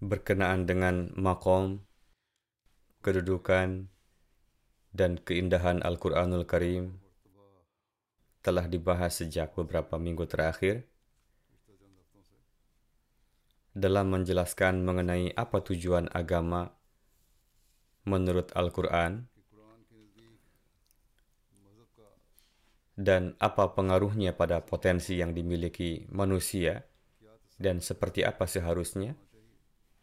Berkenaan dengan makom, kedudukan, dan keindahan Al-Quranul Karim telah dibahas sejak beberapa minggu terakhir dalam menjelaskan mengenai apa tujuan agama menurut Al-Quran dan apa pengaruhnya pada potensi yang dimiliki manusia dan seperti apa seharusnya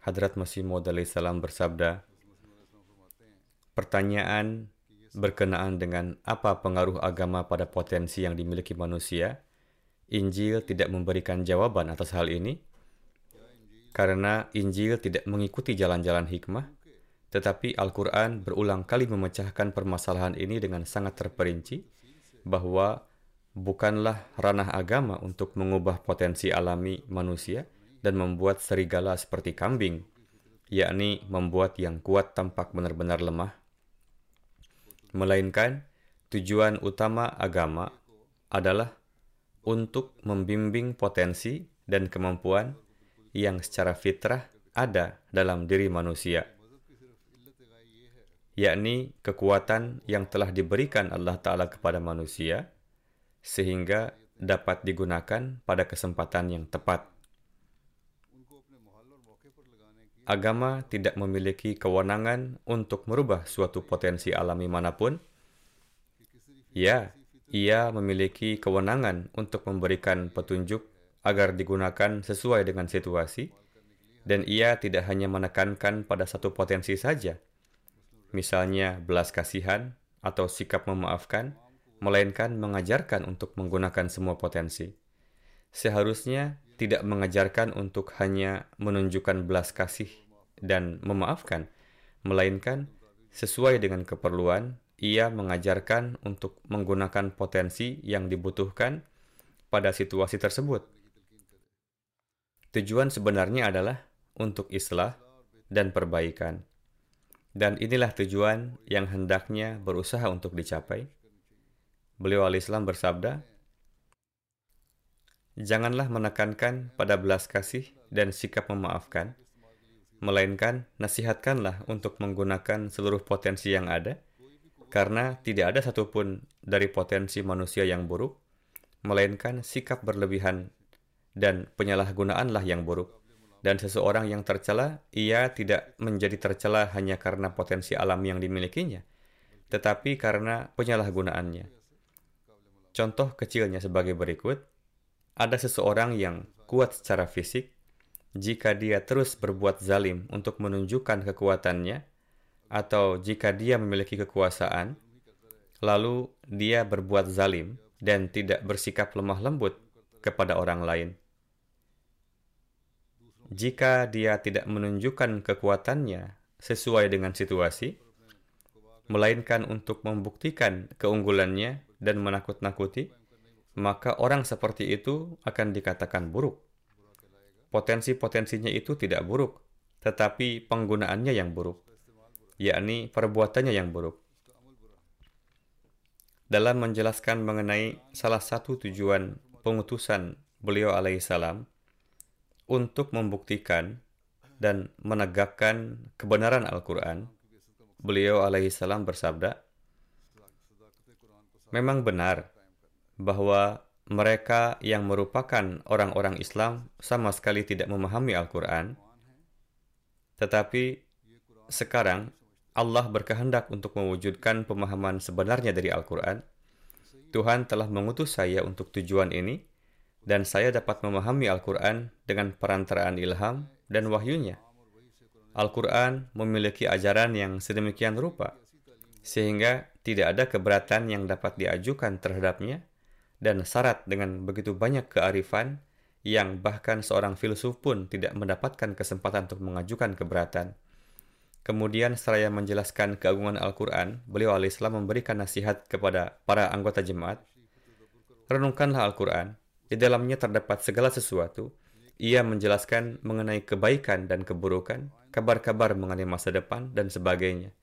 Hadrat Masih Maud salam bersabda, pertanyaan berkenaan dengan apa pengaruh agama pada potensi yang dimiliki manusia, Injil tidak memberikan jawaban atas hal ini, karena Injil tidak mengikuti jalan-jalan hikmah, tetapi Al-Quran berulang kali memecahkan permasalahan ini dengan sangat terperinci, bahwa bukanlah ranah agama untuk mengubah potensi alami manusia, dan membuat serigala seperti kambing, yakni membuat yang kuat tampak benar-benar lemah. Melainkan, tujuan utama agama adalah untuk membimbing potensi dan kemampuan yang secara fitrah ada dalam diri manusia, yakni kekuatan yang telah diberikan Allah Ta'ala kepada manusia, sehingga dapat digunakan pada kesempatan yang tepat. Agama tidak memiliki kewenangan untuk merubah suatu potensi alami mana pun. Ya, ia memiliki kewenangan untuk memberikan petunjuk agar digunakan sesuai dengan situasi, dan ia tidak hanya menekankan pada satu potensi saja, misalnya belas kasihan atau sikap memaafkan, melainkan mengajarkan untuk menggunakan semua potensi. Seharusnya tidak mengajarkan untuk hanya menunjukkan belas kasih dan memaafkan, melainkan sesuai dengan keperluan, ia mengajarkan untuk menggunakan potensi yang dibutuhkan pada situasi tersebut. Tujuan sebenarnya adalah untuk islah dan perbaikan. Dan inilah tujuan yang hendaknya berusaha untuk dicapai. Beliau al-Islam bersabda, janganlah menekankan pada belas kasih dan sikap memaafkan, melainkan nasihatkanlah untuk menggunakan seluruh potensi yang ada, karena tidak ada satupun dari potensi manusia yang buruk, melainkan sikap berlebihan dan penyalahgunaanlah yang buruk. Dan seseorang yang tercela, ia tidak menjadi tercela hanya karena potensi alam yang dimilikinya, tetapi karena penyalahgunaannya. Contoh kecilnya sebagai berikut, ada seseorang yang kuat secara fisik, jika dia terus berbuat zalim untuk menunjukkan kekuatannya, atau jika dia memiliki kekuasaan, lalu dia berbuat zalim dan tidak bersikap lemah lembut kepada orang lain. Jika dia tidak menunjukkan kekuatannya sesuai dengan situasi, melainkan untuk membuktikan keunggulannya dan menakut-nakuti, maka orang seperti itu akan dikatakan buruk. Potensi-potensinya itu tidak buruk, tetapi penggunaannya yang buruk, yakni perbuatannya yang buruk. dalam menjelaskan mengenai salah satu tujuan pengutusan beliau alaihissalam untuk membuktikan dan menegakkan kebenaran Al-Quran, beliau alaihissalam bersabda, Memang benar bahwa mereka yang merupakan orang-orang Islam sama sekali tidak memahami Al-Quran, tetapi sekarang Allah berkehendak untuk mewujudkan pemahaman sebenarnya dari Al-Quran. Tuhan telah mengutus saya untuk tujuan ini, dan saya dapat memahami Al-Quran dengan perantaraan ilham dan wahyunya. Al-Quran memiliki ajaran yang sedemikian rupa, sehingga tidak ada keberatan yang dapat diajukan terhadapnya, dan syarat dengan begitu banyak kearifan yang bahkan seorang filsuf pun tidak mendapatkan kesempatan untuk mengajukan keberatan. Kemudian seraya menjelaskan keagungan Al-Quran, beliau alaihissalam memberikan nasihat kepada para anggota jemaat. Renungkanlah Al-Quran, di dalamnya terdapat segala sesuatu. Ia menjelaskan mengenai kebaikan dan keburukan, kabar-kabar mengenai masa depan, dan sebagainya.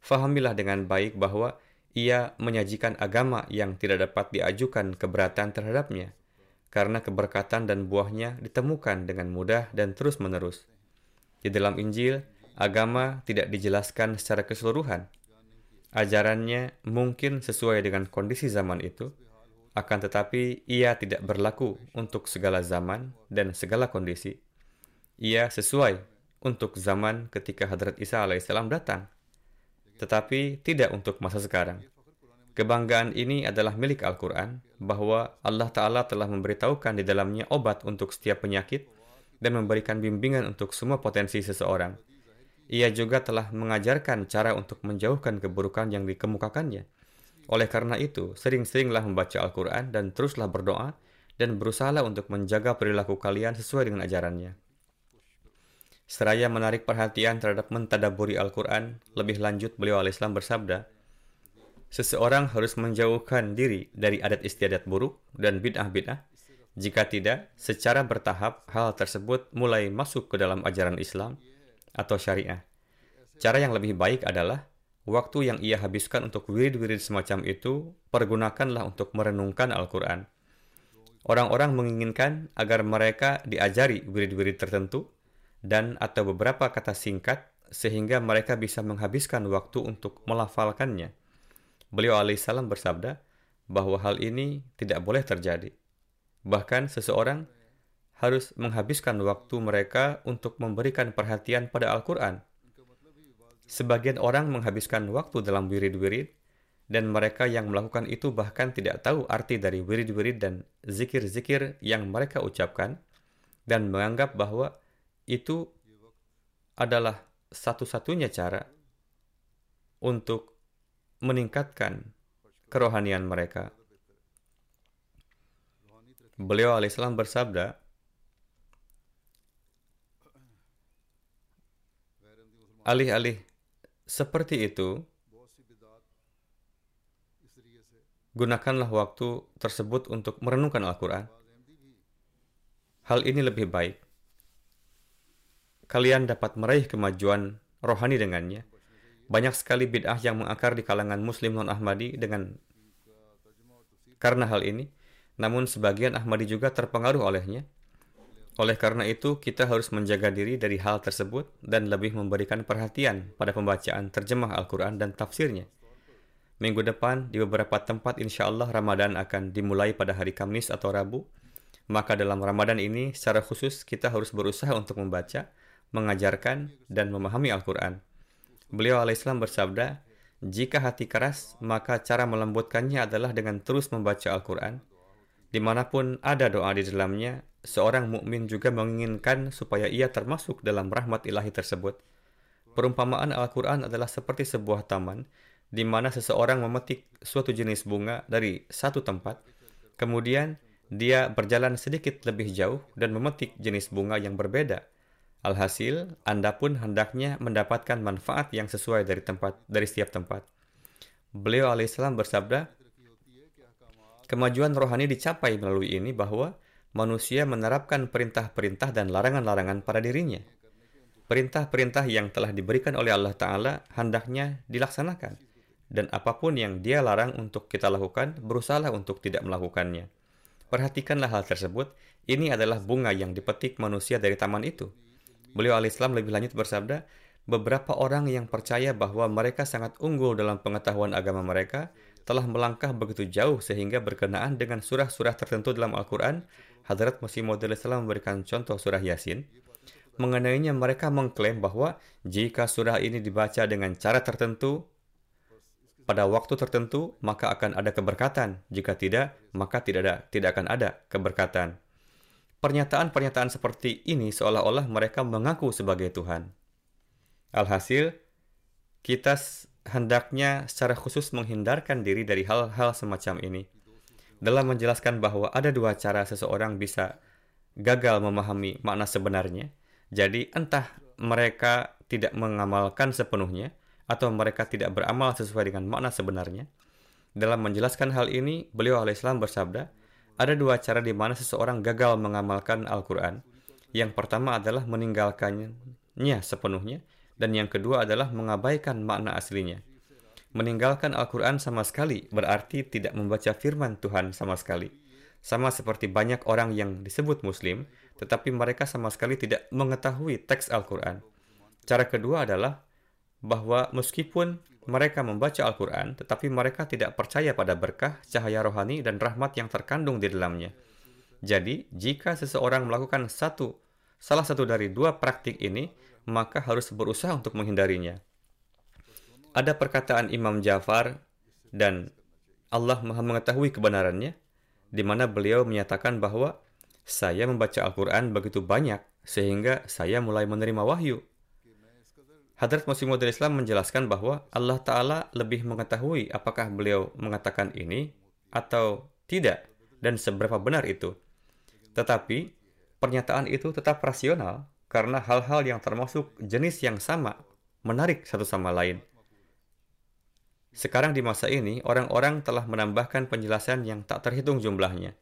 Fahamilah dengan baik bahwa ia menyajikan agama yang tidak dapat diajukan keberatan terhadapnya, karena keberkatan dan buahnya ditemukan dengan mudah dan terus-menerus. Di dalam Injil, agama tidak dijelaskan secara keseluruhan. Ajarannya mungkin sesuai dengan kondisi zaman itu, akan tetapi ia tidak berlaku untuk segala zaman dan segala kondisi. Ia sesuai untuk zaman ketika Hadrat Isa alaihissalam datang tetapi tidak untuk masa sekarang. Kebanggaan ini adalah milik Al-Quran, bahwa Allah Ta'ala telah memberitahukan di dalamnya obat untuk setiap penyakit dan memberikan bimbingan untuk semua potensi seseorang. Ia juga telah mengajarkan cara untuk menjauhkan keburukan yang dikemukakannya. Oleh karena itu, sering-seringlah membaca Al-Quran dan teruslah berdoa dan berusahalah untuk menjaga perilaku kalian sesuai dengan ajarannya. Seraya menarik perhatian terhadap mentadaburi Al-Quran, lebih lanjut beliau al-Islam bersabda, Seseorang harus menjauhkan diri dari adat istiadat buruk dan bid'ah-bid'ah. Jika tidak, secara bertahap hal tersebut mulai masuk ke dalam ajaran Islam atau syariah. Cara yang lebih baik adalah waktu yang ia habiskan untuk wirid-wirid semacam itu, pergunakanlah untuk merenungkan Al-Quran. Orang-orang menginginkan agar mereka diajari wirid-wirid tertentu, dan atau beberapa kata singkat sehingga mereka bisa menghabiskan waktu untuk melafalkannya. Beliau alaihissalam bersabda bahwa hal ini tidak boleh terjadi. Bahkan seseorang harus menghabiskan waktu mereka untuk memberikan perhatian pada Al-Quran. Sebagian orang menghabiskan waktu dalam wirid-wirid, dan mereka yang melakukan itu bahkan tidak tahu arti dari wirid-wirid dan zikir-zikir yang mereka ucapkan, dan menganggap bahwa itu adalah satu-satunya cara untuk meningkatkan kerohanian mereka. Beliau alaihissalam bersabda, alih-alih seperti itu, gunakanlah waktu tersebut untuk merenungkan Al-Quran. Hal ini lebih baik kalian dapat meraih kemajuan rohani dengannya. Banyak sekali bid'ah yang mengakar di kalangan muslim non-Ahmadi dengan karena hal ini, namun sebagian Ahmadi juga terpengaruh olehnya. Oleh karena itu, kita harus menjaga diri dari hal tersebut dan lebih memberikan perhatian pada pembacaan terjemah Al-Quran dan tafsirnya. Minggu depan, di beberapa tempat insya Allah Ramadan akan dimulai pada hari Kamis atau Rabu. Maka dalam Ramadan ini, secara khusus kita harus berusaha untuk membaca, mengajarkan, dan memahami Al-Quran. Beliau alaihissalam bersabda, jika hati keras, maka cara melembutkannya adalah dengan terus membaca Al-Quran. Di mana pun ada doa di dalamnya, seorang mukmin juga menginginkan supaya ia termasuk dalam rahmat ilahi tersebut. Perumpamaan Al-Quran adalah seperti sebuah taman, di mana seseorang memetik suatu jenis bunga dari satu tempat, kemudian dia berjalan sedikit lebih jauh dan memetik jenis bunga yang berbeda Alhasil, Anda pun hendaknya mendapatkan manfaat yang sesuai dari tempat dari setiap tempat. Beliau alaihissalam bersabda, kemajuan rohani dicapai melalui ini bahwa manusia menerapkan perintah-perintah dan larangan-larangan pada dirinya. Perintah-perintah yang telah diberikan oleh Allah Ta'ala hendaknya dilaksanakan. dan apa pun yang dia larang untuk kita lakukan, berusahalah untuk tidak melakukannya. Perhatikanlah hal tersebut, ini adalah bunga yang dipetik manusia dari taman itu. Beliau al-Islam lebih lanjut bersabda, beberapa orang yang percaya bahwa mereka sangat unggul dalam pengetahuan agama mereka telah melangkah begitu jauh sehingga berkenaan dengan surah-surah tertentu dalam Al-Quran, Hadrat Masih Islam memberikan contoh surah Yasin. Mengenainya mereka mengklaim bahwa jika surah ini dibaca dengan cara tertentu, pada waktu tertentu, maka akan ada keberkatan. Jika tidak, maka tidak ada, tidak akan ada keberkatan. Pernyataan-pernyataan seperti ini seolah-olah mereka mengaku sebagai Tuhan. Alhasil, kita hendaknya secara khusus menghindarkan diri dari hal-hal semacam ini. Dalam menjelaskan bahwa ada dua cara seseorang bisa gagal memahami makna sebenarnya, jadi entah mereka tidak mengamalkan sepenuhnya, atau mereka tidak beramal sesuai dengan makna sebenarnya. Dalam menjelaskan hal ini, beliau alaihissalam bersabda, ada dua cara di mana seseorang gagal mengamalkan Al-Quran. Yang pertama adalah meninggalkannya sepenuhnya, dan yang kedua adalah mengabaikan makna aslinya. Meninggalkan Al-Quran sama sekali berarti tidak membaca firman Tuhan sama sekali. Sama seperti banyak orang yang disebut Muslim, tetapi mereka sama sekali tidak mengetahui teks Al-Quran. Cara kedua adalah bahwa meskipun mereka membaca Al-Quran, tetapi mereka tidak percaya pada berkah, cahaya rohani, dan rahmat yang terkandung di dalamnya. Jadi, jika seseorang melakukan satu, salah satu dari dua praktik ini, maka harus berusaha untuk menghindarinya. Ada perkataan Imam Jafar dan Allah Maha mengetahui kebenarannya, di mana beliau menyatakan bahwa saya membaca Al-Quran begitu banyak sehingga saya mulai menerima wahyu Hadrat Masih Islam menjelaskan bahwa Allah Ta'ala lebih mengetahui apakah beliau mengatakan ini atau tidak dan seberapa benar itu. Tetapi, pernyataan itu tetap rasional karena hal-hal yang termasuk jenis yang sama menarik satu sama lain. Sekarang di masa ini, orang-orang telah menambahkan penjelasan yang tak terhitung jumlahnya.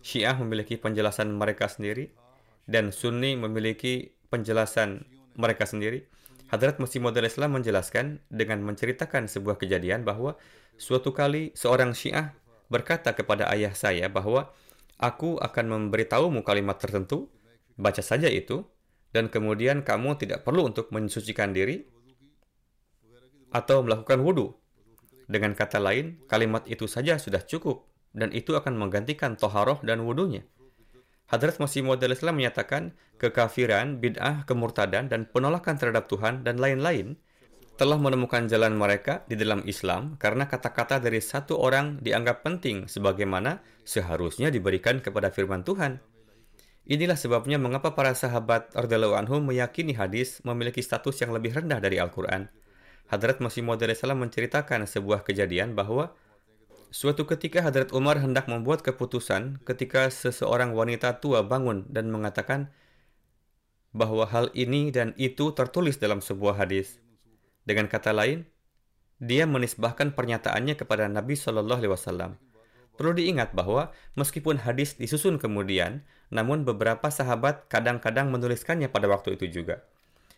Syiah memiliki penjelasan mereka sendiri, dan Sunni memiliki penjelasan mereka sendiri, Hadrat Masih Maud Islam menjelaskan dengan menceritakan sebuah kejadian bahwa suatu kali seorang Syiah berkata kepada ayah saya bahwa aku akan memberitahumu kalimat tertentu, baca saja itu, dan kemudian kamu tidak perlu untuk mensucikan diri atau melakukan wudhu. Dengan kata lain, kalimat itu saja sudah cukup, dan itu akan menggantikan toharoh dan wudhunya. Hadrat Masih Maud Islam menyatakan kekafiran, bid'ah, kemurtadan, dan penolakan terhadap Tuhan dan lain-lain telah menemukan jalan mereka di dalam Islam karena kata-kata dari satu orang dianggap penting sebagaimana seharusnya diberikan kepada firman Tuhan. Inilah sebabnya mengapa para sahabat radhiyallahu anhum meyakini hadis memiliki status yang lebih rendah dari Al-Quran. Hadrat Masih Maud menceritakan sebuah kejadian bahwa Suatu ketika Hadrat Umar hendak membuat keputusan ketika seseorang wanita tua bangun dan mengatakan bahwa hal ini dan itu tertulis dalam sebuah hadis. Dengan kata lain, dia menisbahkan pernyataannya kepada Nabi Shallallahu Alaihi Wasallam. Perlu diingat bahwa meskipun hadis disusun kemudian, namun beberapa sahabat kadang-kadang menuliskannya pada waktu itu juga.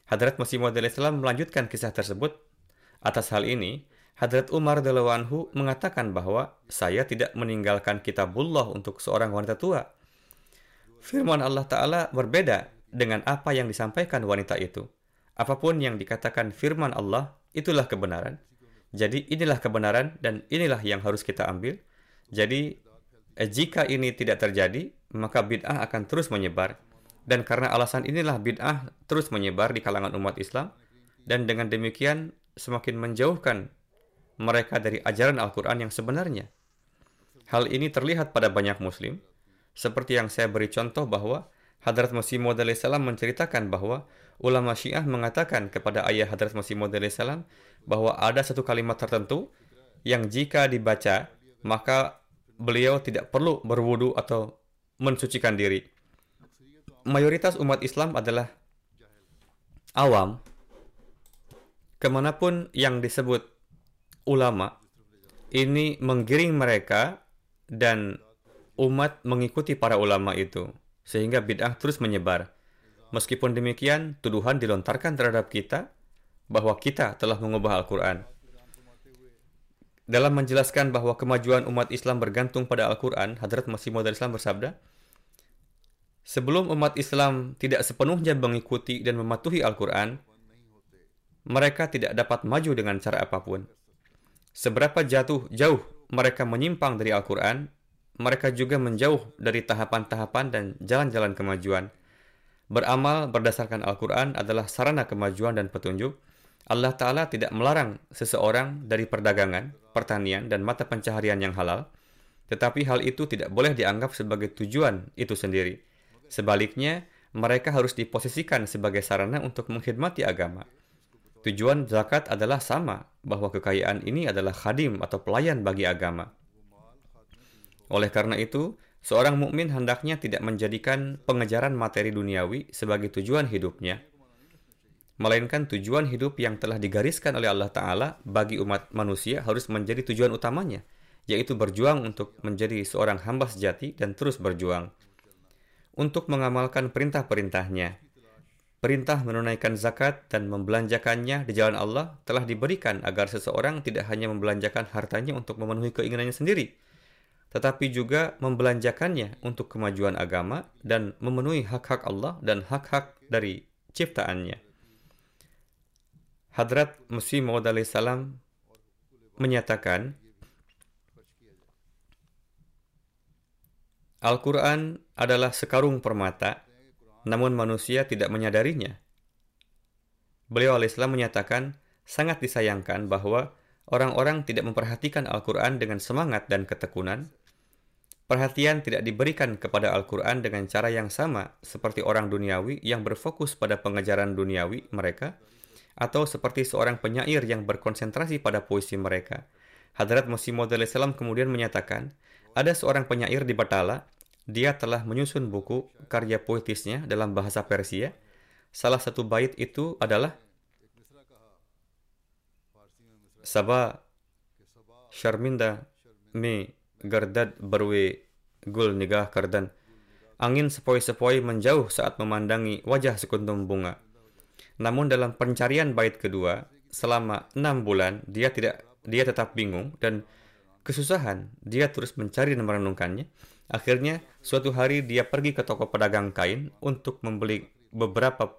Hadrat Masih Maud Islam melanjutkan kisah tersebut. Atas hal ini, Hadrat Umar Dalawanhu mengatakan bahwa saya tidak meninggalkan kitabullah untuk seorang wanita tua. Firman Allah Ta'ala berbeda dengan apa yang disampaikan wanita itu. Apa pun yang dikatakan firman Allah, itulah kebenaran. Jadi inilah kebenaran dan inilah yang harus kita ambil. Jadi eh, jika ini tidak terjadi, maka bid'ah akan terus menyebar. Dan karena alasan inilah bid'ah terus menyebar di kalangan umat Islam. Dan dengan demikian semakin menjauhkan mereka dari ajaran Al-Quran yang sebenarnya. Hal ini terlihat pada banyak muslim, seperti yang saya beri contoh bahwa Hadrat Masih Maud salam menceritakan bahwa ulama Syiah mengatakan kepada ayah Hadrat Masih Maud salam bahwa ada satu kalimat tertentu yang jika dibaca maka beliau tidak perlu berwudu atau mensucikan diri. Mayoritas umat Islam adalah awam. Ke mana pun yang disebut ulama ini menggiring mereka dan umat mengikuti para ulama itu sehingga bid'ah terus menyebar. Meskipun demikian, tuduhan dilontarkan terhadap kita bahwa kita telah mengubah Al-Quran. dalam menjelaskan bahwa kemajuan umat Islam bergantung pada Al-Quran, Hadrat Masih Maud Islam bersabda, Sebelum umat Islam tidak sepenuhnya mengikuti dan mematuhi Al-Quran, mereka tidak dapat maju dengan cara apa pun. Seberapa jatuh jauh mereka menyimpang dari Al-Quran, mereka juga menjauh dari tahapan-tahapan dan jalan-jalan kemajuan. Beramal berdasarkan Al-Quran adalah sarana kemajuan dan petunjuk. Allah Ta'ala tidak melarang seseorang dari perdagangan, pertanian, dan mata pencaharian yang halal, tetapi hal itu tidak boleh dianggap sebagai tujuan itu sendiri. Sebaliknya, mereka harus diposisikan sebagai sarana untuk mengkhidmati agama. Tujuan zakat adalah sama, bahwa kekayaan ini adalah khadim atau pelayan bagi agama. Oleh karena itu, seorang mukmin hendaknya tidak menjadikan pengejaran materi duniawi sebagai tujuan hidupnya, melainkan tujuan hidup yang telah digariskan oleh Allah Ta'ala bagi umat manusia harus menjadi tujuan utamanya, yaitu berjuang untuk menjadi seorang hamba sejati dan terus berjuang untuk mengamalkan perintah-perintahnya. Perintah menunaikan zakat dan membelanjakannya di jalan Allah telah diberikan agar seseorang tidak hanya membelanjakan hartanya untuk memenuhi keinginannya sendiri, tetapi juga membelanjakannya untuk kemajuan agama dan memenuhi hak-hak Allah dan hak-hak dari ciptaannya. Hadrat Musi Maud salam menyatakan, Al-Quran adalah sekarung permata, namun manusia tidak menyadarinya. Beliau Islam menyatakan, sangat disayangkan bahwa orang-orang tidak memperhatikan Al-Quran dengan semangat dan ketekunan. Perhatian tidak diberikan kepada Al-Quran dengan cara yang sama seperti orang duniawi yang berfokus pada pengejaran duniawi mereka, atau seperti seorang penyair yang berkonsentrasi pada puisi mereka. Hadrat Masih Maud kemudian menyatakan, ada seorang penyair di Batala, dia telah menyusun buku karya puitisnya dalam bahasa Persia. Salah satu bait itu adalah Sabah Sharminda me gardad barwe gul nigah kardan. Angin sepoi-sepoi menjauh saat memandangi wajah sekuntum bunga. Namun dalam pencarian bait kedua, selama enam bulan dia tidak dia tetap bingung dan kesusahan, dia terus mencari dan merenungkannya. Akhirnya, suatu hari dia pergi ke toko pedagang kain untuk membeli beberapa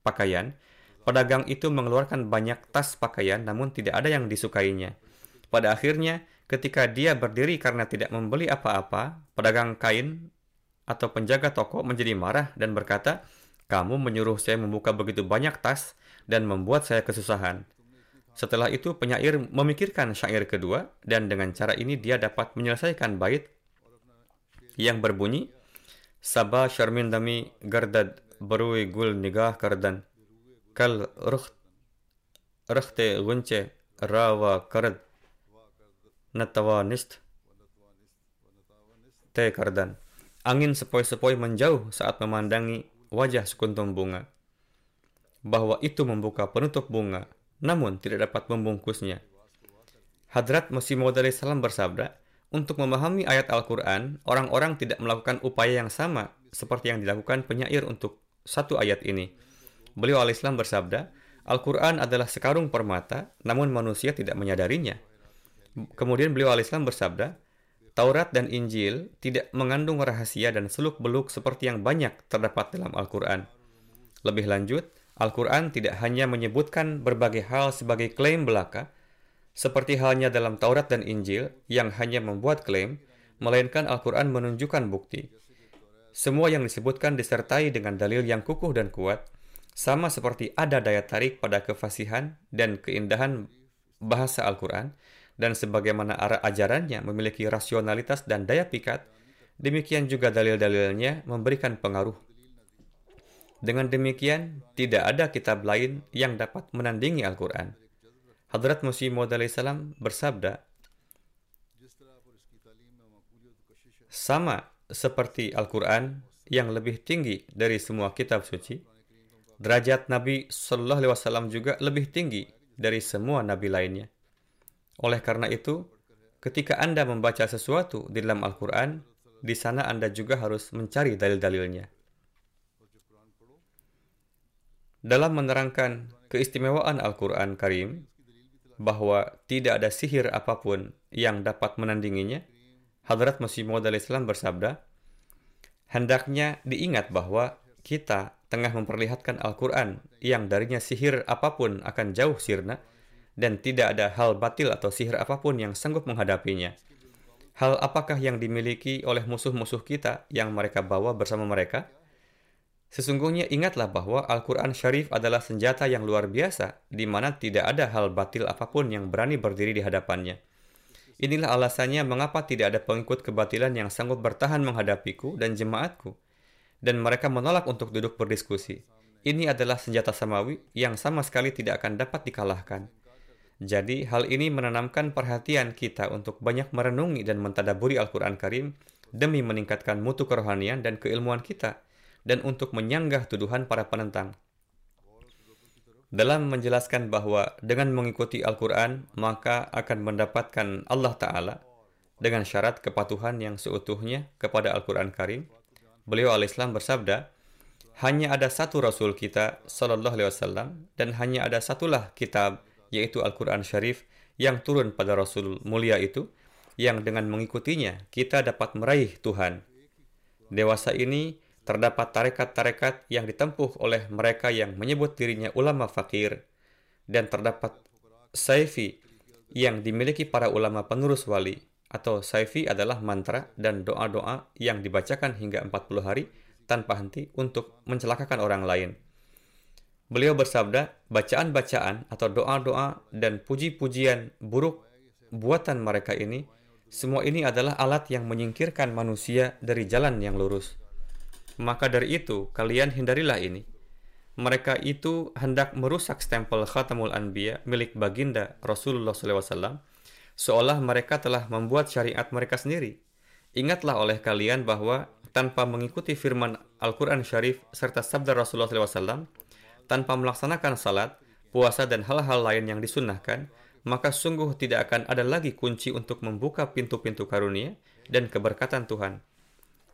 pakaian. Pedagang itu mengeluarkan banyak tas pakaian namun tidak ada yang disukainya. Pada akhirnya, ketika dia berdiri karena tidak membeli apa-apa, pedagang kain atau penjaga toko menjadi marah dan berkata, "Kamu menyuruh saya membuka begitu banyak tas dan membuat saya kesusahan." Setelah itu penyair memikirkan syair kedua dan dengan cara ini dia dapat menyelesaikan bait yang berbunyi Sabah Sharmindami Gardad Barui Gul Nigah Kardan Kal Rakhte Gunce Rawa Karad Natawa Nist Te Kardan Angin sepoi-sepoi menjauh saat memandangi wajah sekuntum bunga. Bahwa itu membuka penutup bunga namun tidak dapat membungkusnya. Hadrat Masih Maud salam bersabda, untuk memahami ayat Al-Quran, orang-orang tidak melakukan upaya yang sama seperti yang dilakukan penyair untuk satu ayat ini. Beliau al-Islam bersabda, Al-Quran adalah sekarung permata, namun manusia tidak menyadarinya. Kemudian beliau al-Islam bersabda, Taurat dan Injil tidak mengandung rahasia dan seluk-beluk seperti yang banyak terdapat dalam Al-Quran. Lebih lanjut, Al-Quran tidak hanya menyebutkan berbagai hal sebagai klaim belaka, seperti halnya dalam Taurat dan Injil yang hanya membuat klaim, melainkan Al-Quran menunjukkan bukti. Semua yang disebutkan disertai dengan dalil yang kukuh dan kuat, sama seperti ada daya tarik pada kefasihan dan keindahan bahasa Al-Quran, dan sebagaimana arah ajarannya memiliki rasionalitas dan daya pikat, demikian juga dalil-dalilnya memberikan pengaruh dengan demikian, tidak ada kitab lain yang dapat menandingi Al-Quran. Hadrat Musi Maud salam bersabda, sama seperti Al-Quran yang lebih tinggi dari semua kitab suci, derajat Nabi Sallallahu Alaihi Wasallam juga lebih tinggi dari semua nabi lainnya. Oleh karena itu, ketika Anda membaca sesuatu di dalam Al-Quran, di sana Anda juga harus mencari dalil-dalilnya. Dalam menerangkan keistimewaan Al-Quran Karim, bahwa tidak ada sihir apa pun yang dapat menandinginya, Hadrat Masih Maud Islam bersabda, hendaknya diingat bahwa kita tengah memperlihatkan Al-Quran yang darinya sihir apa pun akan jauh sirna dan tidak ada hal batil atau sihir apa pun yang sanggup menghadapinya. Hal apakah yang dimiliki oleh musuh-musuh kita yang mereka bawa bersama mereka? Sesungguhnya ingatlah bahwa Al-Quran Syarif adalah senjata yang luar biasa, di mana tidak ada hal batil apa pun yang berani berdiri di hadapannya. Inilah alasannya mengapa tidak ada pengikut kebatilan yang sanggup bertahan menghadapiku dan jemaatku, dan mereka menolak untuk duduk berdiskusi. Ini adalah senjata samawi yang sama sekali tidak akan dapat dikalahkan. Jadi, hal ini menanamkan perhatian kita untuk banyak merenungi dan mentadaburi Al-Quran Karim demi meningkatkan mutu kerohanian dan keilmuan kita – dan untuk menyanggah tuduhan para penentang. Dalam menjelaskan bahwa dengan mengikuti Al-Quran, maka akan mendapatkan Allah Ta'ala dengan syarat kepatuhan yang seutuhnya kepada Al-Quran Karim. Beliau al-Islam bersabda, hanya ada satu Rasul kita, Sallallahu Alaihi Wasallam, dan hanya ada satulah kitab, yaitu Al-Quran Syarif, yang turun pada Rasul mulia itu, yang dengan mengikutinya kita dapat meraih Tuhan. Dewasa ini terdapat tarekat-tarekat yang ditempuh oleh mereka yang menyebut dirinya ulama fakir, dan terdapat saifi yang dimiliki para ulama penerus wali, atau saifi adalah mantra dan doa-doa yang dibacakan hingga 40 hari tanpa henti untuk mencelakakan orang lain. Beliau bersabda, bacaan-bacaan atau doa-doa dan puji-pujian buruk buatan mereka ini, semua ini adalah alat yang menyingkirkan manusia dari jalan yang lurus. Maka dari itu, kalian hindarilah ini. Mereka itu hendak merusak stempel Khatamul Anbiya milik baginda Rasulullah SAW, seolah mereka telah membuat syariat mereka sendiri. Ingatlah oleh kalian bahwa tanpa mengikuti firman Al-Quran Syarif serta sabda Rasulullah SAW, tanpa melaksanakan salat, puasa, dan hal-hal lain yang disunnahkan, maka sungguh tidak akan ada lagi kunci untuk membuka pintu-pintu karunia dan keberkatan Tuhan.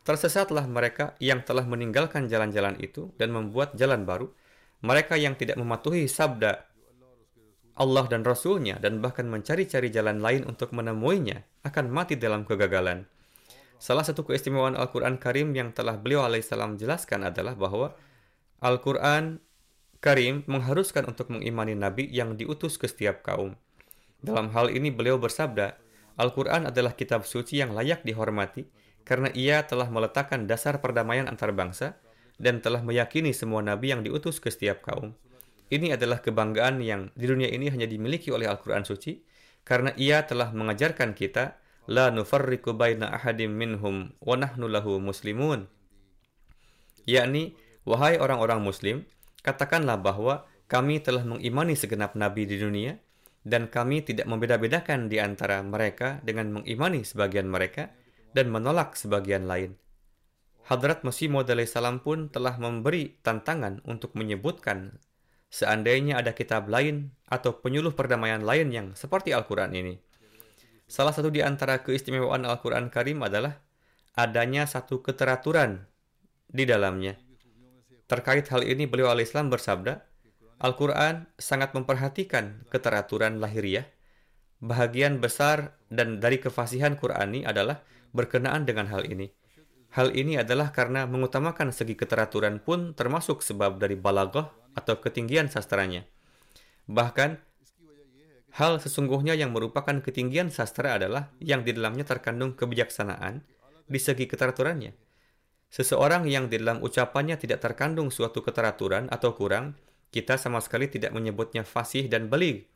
Tersesatlah mereka yang telah meninggalkan jalan-jalan itu dan membuat jalan baru, mereka yang tidak mematuhi sabda Allah dan Rasulnya dan bahkan mencari-cari jalan lain untuk menemuinya akan mati dalam kegagalan. Salah satu keistimewaan Al-Quran Karim yang telah beliau alaihissalam jelaskan adalah bahwa Al-Quran Karim mengharuskan untuk mengimani Nabi yang diutus ke setiap kaum. Dalam hal ini beliau bersabda, Al-Quran adalah kitab suci yang layak dihormati, karena ia telah meletakkan dasar perdamaian antar bangsa dan telah meyakini semua nabi yang diutus ke setiap kaum. Ini adalah kebanggaan yang di dunia ini hanya dimiliki oleh Al-Quran Suci, karena ia telah mengajarkan kita, La nufarriku baina ahadim minhum wa nahnu lahu muslimun. Yakni, wahai orang-orang muslim, katakanlah bahwa kami telah mengimani segenap nabi di dunia, dan kami tidak membeda-bedakan di antara mereka dengan mengimani sebagian mereka, dan menolak sebagian lain. Hadrat Masih Maud salam pun telah memberi tantangan untuk menyebutkan seandainya ada kitab lain atau penyuluh perdamaian lain yang seperti Al-Quran ini. Salah satu di antara keistimewaan Al-Quran Karim adalah adanya satu keteraturan di dalamnya. Terkait hal ini beliau al-Islam bersabda, Al-Quran sangat memperhatikan keteraturan lahiriah. Bahagian besar dan dari kefasihan Qurani adalah berkenaan dengan hal ini. Hal ini adalah karena mengutamakan segi keteraturan pun termasuk sebab dari balaghah atau ketinggian sastranya. Bahkan, hal sesungguhnya yang merupakan ketinggian sastra adalah yang di dalamnya terkandung kebijaksanaan di segi keteraturannya. Seseorang yang di dalam ucapannya tidak terkandung suatu keteraturan atau kurang, kita sama sekali tidak menyebutnya fasih dan balik.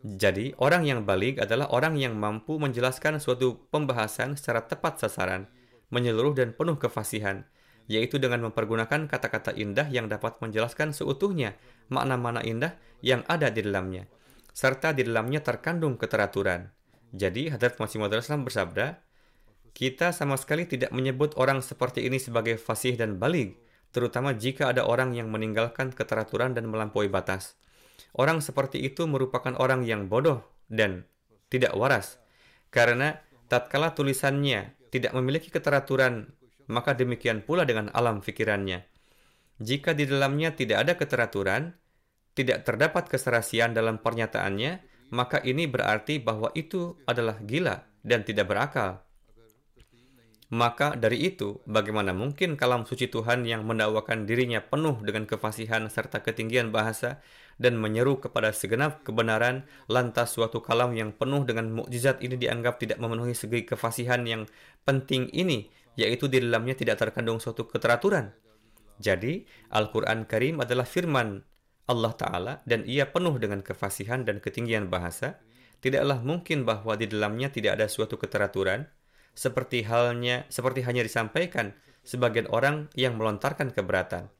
Jadi, orang yang balik adalah orang yang mampu menjelaskan suatu pembahasan secara tepat sasaran, menyeluruh dan penuh kefasihan, yaitu dengan mempergunakan kata-kata indah yang dapat menjelaskan seutuhnya makna-makna indah yang ada di dalamnya, serta di dalamnya terkandung keteraturan. Jadi, Hadrat Masih Islam bersabda, kita sama sekali tidak menyebut orang seperti ini sebagai fasih dan balik, terutama jika ada orang yang meninggalkan keteraturan dan melampaui batas. Orang seperti itu merupakan orang yang bodoh dan tidak waras. Karena tatkala tulisannya tidak memiliki keteraturan, maka demikian pula dengan alam fikirannya. Jika di dalamnya tidak ada keteraturan, tidak terdapat keserasian dalam pernyataannya, maka ini berarti bahwa itu adalah gila dan tidak berakal. Maka dari itu, bagaimana mungkin kalam suci Tuhan yang mendakwakan dirinya penuh dengan kefasihan serta ketinggian bahasa dan menyeru kepada segenap kebenaran, lantas suatu kalam yang penuh dengan mukjizat ini dianggap tidak memenuhi segi kefasihan yang penting ini, yaitu di dalamnya tidak terkandung suatu keteraturan. Jadi, Al-Quran Karim adalah firman Allah Ta'ala dan ia penuh dengan kefasihan dan ketinggian bahasa, tidaklah mungkin bahwa di dalamnya tidak ada suatu keteraturan, seperti halnya seperti hanya disampaikan sebagian orang yang melontarkan keberatan.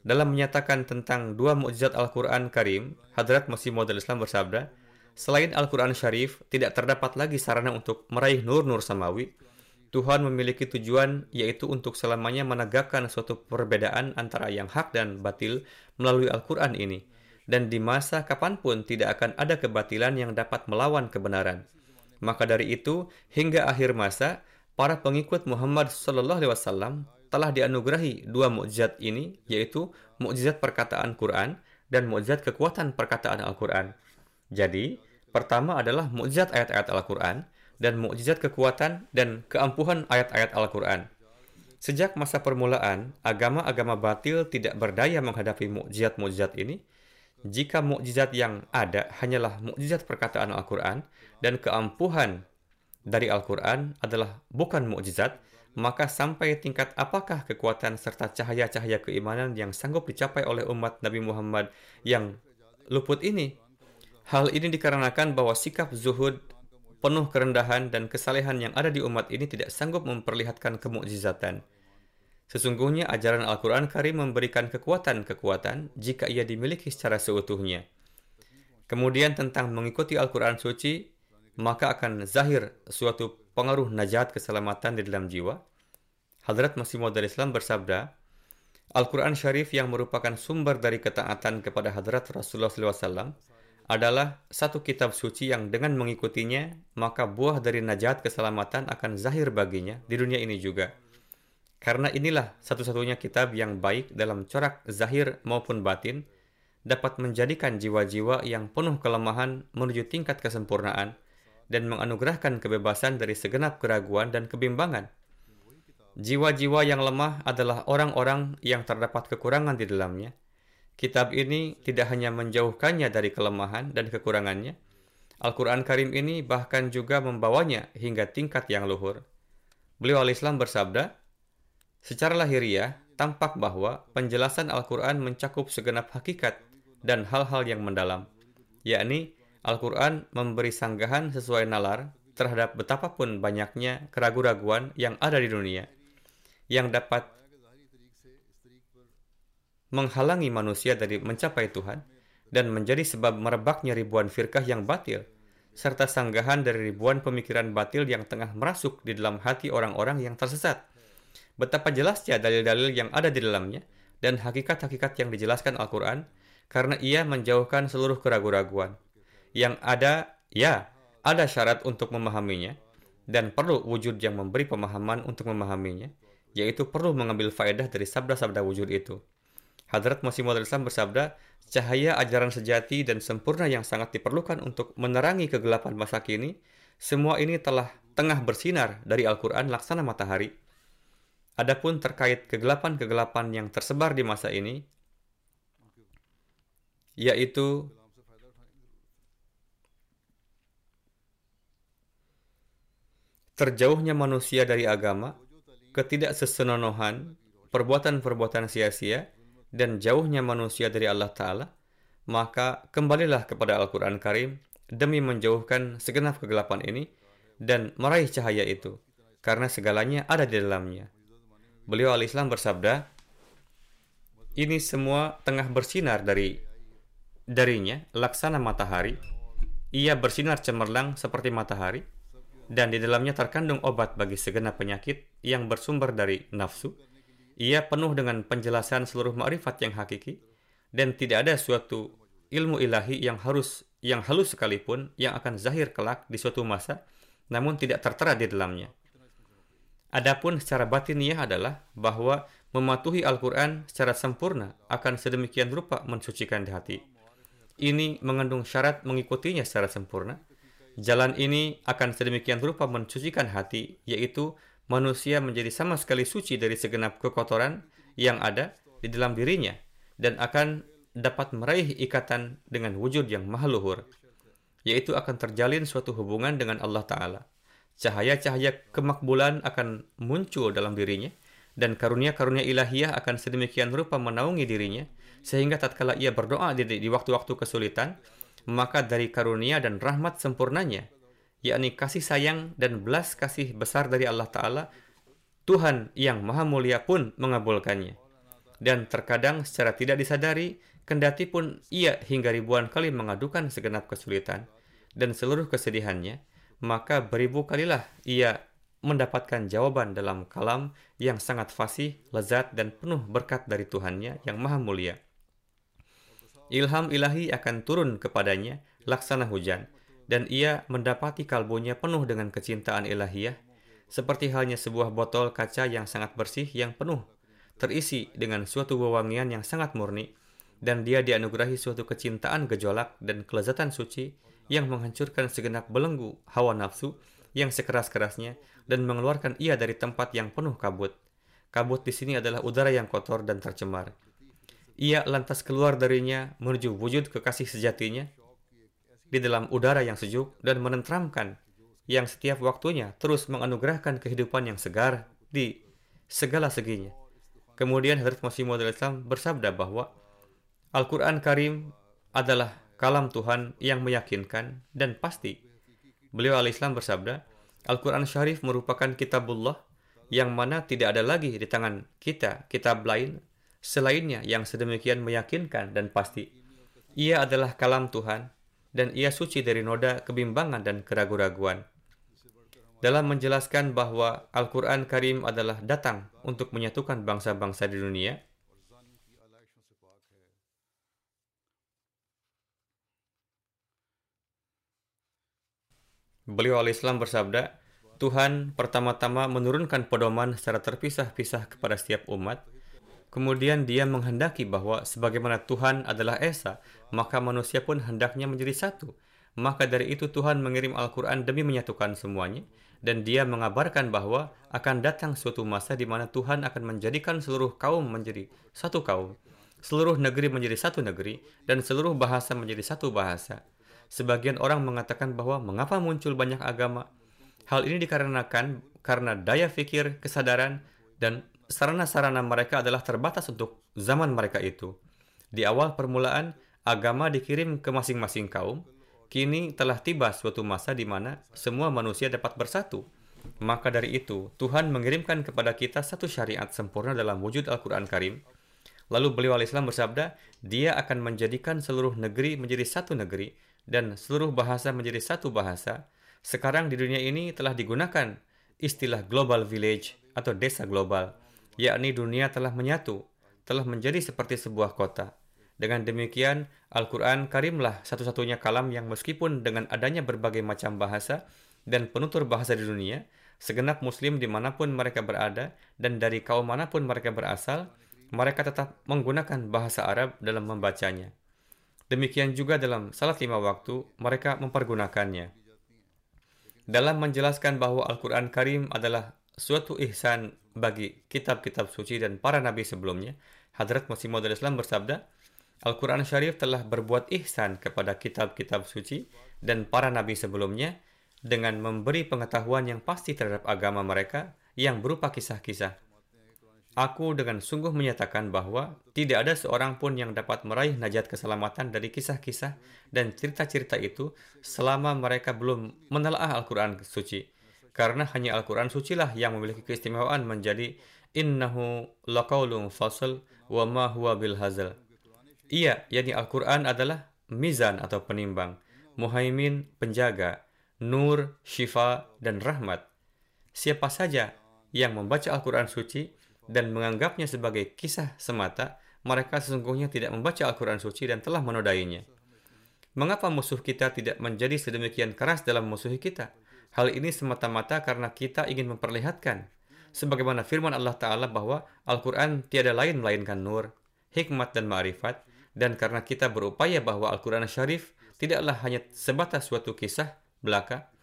Dalam menyatakan tentang dua mukjizat Al-Quran Karim, Hadrat Masih Maud Islam bersabda, Selain Al-Quran Syarif, tidak terdapat lagi sarana untuk meraih nur-nur samawi. Tuhan memiliki tujuan yaitu untuk selamanya menegakkan suatu perbedaan antara yang hak dan batil melalui Al-Quran ini. Dan di masa kapan pun tidak akan ada kebatilan yang dapat melawan kebenaran. Maka dari itu, hingga akhir masa, para pengikut Muhammad Sallallahu Alaihi Wasallam telah dianugerahi dua mukjizat ini, yaitu mukjizat perkataan Quran dan mukjizat kekuatan perkataan Al-Quran. Jadi, pertama adalah mukjizat ayat-ayat Al-Quran dan mukjizat kekuatan dan keampuhan ayat-ayat Al-Quran. Sejak masa permulaan, agama-agama batil tidak berdaya menghadapi mukjizat-mukjizat ini, jika mukjizat yang ada hanyalah mukjizat perkataan Al-Quran dan keampuhan dari Al-Quran adalah bukan mukjizat, maka sampai tingkat apakah kekuatan serta cahaya-cahaya keimanan yang sanggup dicapai oleh umat Nabi Muhammad yang luput ini? Hal ini dikarenakan bahwa sikap zuhud, penuh kerendahan dan kesalehan yang ada di umat ini tidak sanggup memperlihatkan kemukjizatan. Sesungguhnya ajaran Al-Quran Karim memberikan kekuatan-kekuatan jika ia dimiliki secara seutuhnya. Kemudian tentang mengikuti Al-Quran suci, maka akan zahir suatu pengaruh najat keselamatan di dalam jiwa. Hadrat Masih Maud Islam bersabda, Al-Quran Syarif yang merupakan sumber dari ketaatan kepada Hadrat Rasulullah SAW adalah satu kitab suci yang dengan mengikutinya, maka buah dari najat keselamatan akan zahir baginya di dunia ini juga. Karena inilah satu-satunya kitab yang baik dalam corak zahir maupun batin, dapat menjadikan jiwa-jiwa yang penuh kelemahan menuju tingkat kesempurnaan dan menganugerahkan kebebasan dari segenap keraguan dan kebimbangan. Jiwa-jiwa yang lemah adalah orang-orang yang terdapat kekurangan di dalamnya. Kitab ini tidak hanya menjauhkannya dari kelemahan dan kekurangannya, Al-Quran Karim ini bahkan juga membawanya hingga tingkat yang luhur. Beliau al-Islam bersabda, Secara lahiriah, tampak bahwa penjelasan Al-Quran mencakup segenap hakikat dan hal-hal yang mendalam, yakni Al-Quran memberi sanggahan sesuai nalar terhadap betapapun banyaknya keraguan-raguan yang ada di dunia, yang dapat menghalangi manusia dari mencapai Tuhan dan menjadi sebab merebaknya ribuan firkah yang batil, serta sanggahan dari ribuan pemikiran batil yang tengah merasuk di dalam hati orang-orang yang tersesat Betapa jelasnya dalil-dalil yang ada di dalamnya dan hakikat-hakikat yang dijelaskan Al-Quran karena ia menjauhkan seluruh keraguan-raguan. Yang ada, ya, ada syarat untuk memahaminya dan perlu wujud yang memberi pemahaman untuk memahaminya, yaitu perlu mengambil faedah dari sabda-sabda wujud itu. Hadrat Masih Maud Islam bersabda, cahaya ajaran sejati dan sempurna yang sangat diperlukan untuk menerangi kegelapan masa kini, semua ini telah tengah bersinar dari Al-Quran laksana matahari Adapun terkait kegelapan-kegelapan yang tersebar di masa ini, yaitu terjauhnya manusia dari agama, ketidaksesenonohan, perbuatan-perbuatan sia-sia, dan jauhnya manusia dari Allah Ta'ala, maka kembalilah kepada Al-Quran Karim demi menjauhkan segenap kegelapan ini dan meraih cahaya itu, karena segalanya ada di dalamnya. Beliau al-Islam bersabda, ini semua tengah bersinar dari darinya laksana matahari. Ia bersinar cemerlang seperti matahari dan di dalamnya terkandung obat bagi segenap penyakit yang bersumber dari nafsu. Ia penuh dengan penjelasan seluruh ma'rifat yang hakiki dan tidak ada suatu ilmu ilahi yang harus yang halus sekalipun yang akan zahir kelak di suatu masa namun tidak tertera di dalamnya. Adapun secara batiniah adalah bahwa mematuhi Al-Quran secara sempurna akan sedemikian rupa mensucikan di hati. ini mengandung syarat mengikutinya secara sempurna. Jalan ini akan sedemikian rupa mensucikan hati, yaitu manusia menjadi sama sekali suci dari segenap kekotoran yang ada di dalam dirinya dan akan dapat meraih ikatan dengan wujud yang maha luhur, yaitu akan terjalin suatu hubungan dengan Allah Ta'ala. Cahaya-cahaya kemakbulan akan muncul dalam dirinya, dan karunia-karunia ilahiyah akan sedemikian rupa menaungi dirinya, sehingga tatkala ia berdoa di waktu-waktu kesulitan, maka dari karunia dan rahmat sempurnanya, yakni kasih sayang dan belas kasih besar dari Allah Ta'ala, Tuhan yang maha mulia pun mengabulkannya. Dan terkadang secara tidak disadari, kendati pun ia hingga ribuan kali mengadukan segenap kesulitan dan seluruh kesedihannya, maka beribu kalilah ia mendapatkan jawaban dalam kalam yang sangat fasih, lezat, dan penuh berkat dari Tuhannya yang maha mulia. Ilham ilahi akan turun kepadanya laksana hujan, dan ia mendapati kalbunya penuh dengan kecintaan ilahiyah, seperti halnya sebuah botol kaca yang sangat bersih yang penuh, terisi dengan suatu wewangian yang sangat murni, dan dia dianugerahi suatu kecintaan gejolak dan kelezatan suci yang menghancurkan segenap belenggu hawa nafsu yang sekeras-kerasnya dan mengeluarkan ia dari tempat yang penuh kabut. Kabut di sini adalah udara yang kotor dan tercemar. Ia lantas keluar darinya menuju wujud kekasih sejatinya di dalam udara yang sejuk dan menentramkan yang setiap waktunya terus menganugerahkan kehidupan yang segar di segala seginya. Kemudian Hadrat Masih Maud Islam bersabda bahwa Al-Quran Karim adalah kalam Tuhan yang meyakinkan dan pasti. Beliau al-Islam bersabda, Al-Quran Syarif merupakan kitabullah yang mana tidak ada lagi di tangan kita kitab lain selainnya yang sedemikian meyakinkan dan pasti. Ia adalah kalam Tuhan, dan ia suci dari noda kebimbangan dan keraguan-raguan. Dalam menjelaskan bahwa Al-Quran Karim adalah datang untuk menyatukan bangsa-bangsa di dunia, Beliau al-Islam bersabda, Tuhan pertama-tama menurunkan pedoman secara terpisah-pisah kepada setiap umat, Kemudian dia menghendaki bahwa sebagaimana Tuhan adalah Esa, maka manusia pun hendaknya menjadi satu. Maka dari itu Tuhan mengirim Al-Quran demi menyatukan semuanya. Dan dia mengabarkan bahwa akan datang suatu masa di mana Tuhan akan menjadikan seluruh kaum menjadi satu kaum. Seluruh negeri menjadi satu negeri, dan seluruh bahasa menjadi satu bahasa. Sebagian orang mengatakan bahwa mengapa muncul banyak agama. Hal ini dikarenakan karena daya fikir, kesadaran, dan sarana-sarana mereka adalah terbatas untuk zaman mereka itu. Di awal permulaan, agama dikirim ke masing-masing kaum. Kini telah tiba suatu masa di mana semua manusia dapat bersatu. Maka dari itu, Tuhan mengirimkan kepada kita satu syariat sempurna dalam wujud Al-Quran Karim. Lalu beliau al-Islam bersabda, dia akan menjadikan seluruh negeri menjadi satu negeri dan seluruh bahasa menjadi satu bahasa. Sekarang di dunia ini telah digunakan istilah global village atau desa global yakni dunia telah menyatu, telah menjadi seperti sebuah kota. Dengan demikian, Al-Quran Karimlah satu-satunya kalam yang meskipun dengan adanya berbagai macam bahasa dan penutur bahasa di dunia, segenap muslim di mana pun mereka berada dan dari kaum mana pun mereka berasal, mereka tetap menggunakan bahasa Arab dalam membacanya. Demikian juga dalam salat lima waktu, mereka mempergunakannya. Dalam menjelaskan bahwa Al-Quran Karim adalah suatu ihsan bagi kitab-kitab suci dan para nabi sebelumnya, Hadrat Masih Maud Islam bersabda, Al-Quran Syarif telah berbuat ihsan kepada kitab-kitab suci dan para nabi sebelumnya dengan memberi pengetahuan yang pasti terhadap agama mereka yang berupa kisah-kisah. Aku dengan sungguh menyatakan bahwa tidak ada seorang pun yang dapat meraih najat keselamatan dari kisah-kisah dan cerita-cerita itu selama mereka belum menelaah Al-Quran suci karena hanya Al-Quran suci lah yang memiliki keistimewaan menjadi innahu laqaulun fasl wa ma huwa bil hazal. Ia, yakni Al-Quran adalah mizan atau penimbang, muhaimin penjaga, nur, syifa, dan rahmat. Siapa saja yang membaca Al-Quran suci dan menganggapnya sebagai kisah semata, mereka sesungguhnya tidak membaca Al-Quran suci dan telah menodainya. Mengapa musuh kita tidak menjadi sedemikian keras dalam musuhi kita? Hal ini semata-mata karena kita ingin memperlihatkan sebagaimana firman Allah Ta'ala bahwa Al-Quran tiada lain melainkan nur, hikmat dan ma'rifat, Dan karena kita berupaya bahwa Al-Quran Syarif tidaklah hanya sebatas suatu kisah belaka,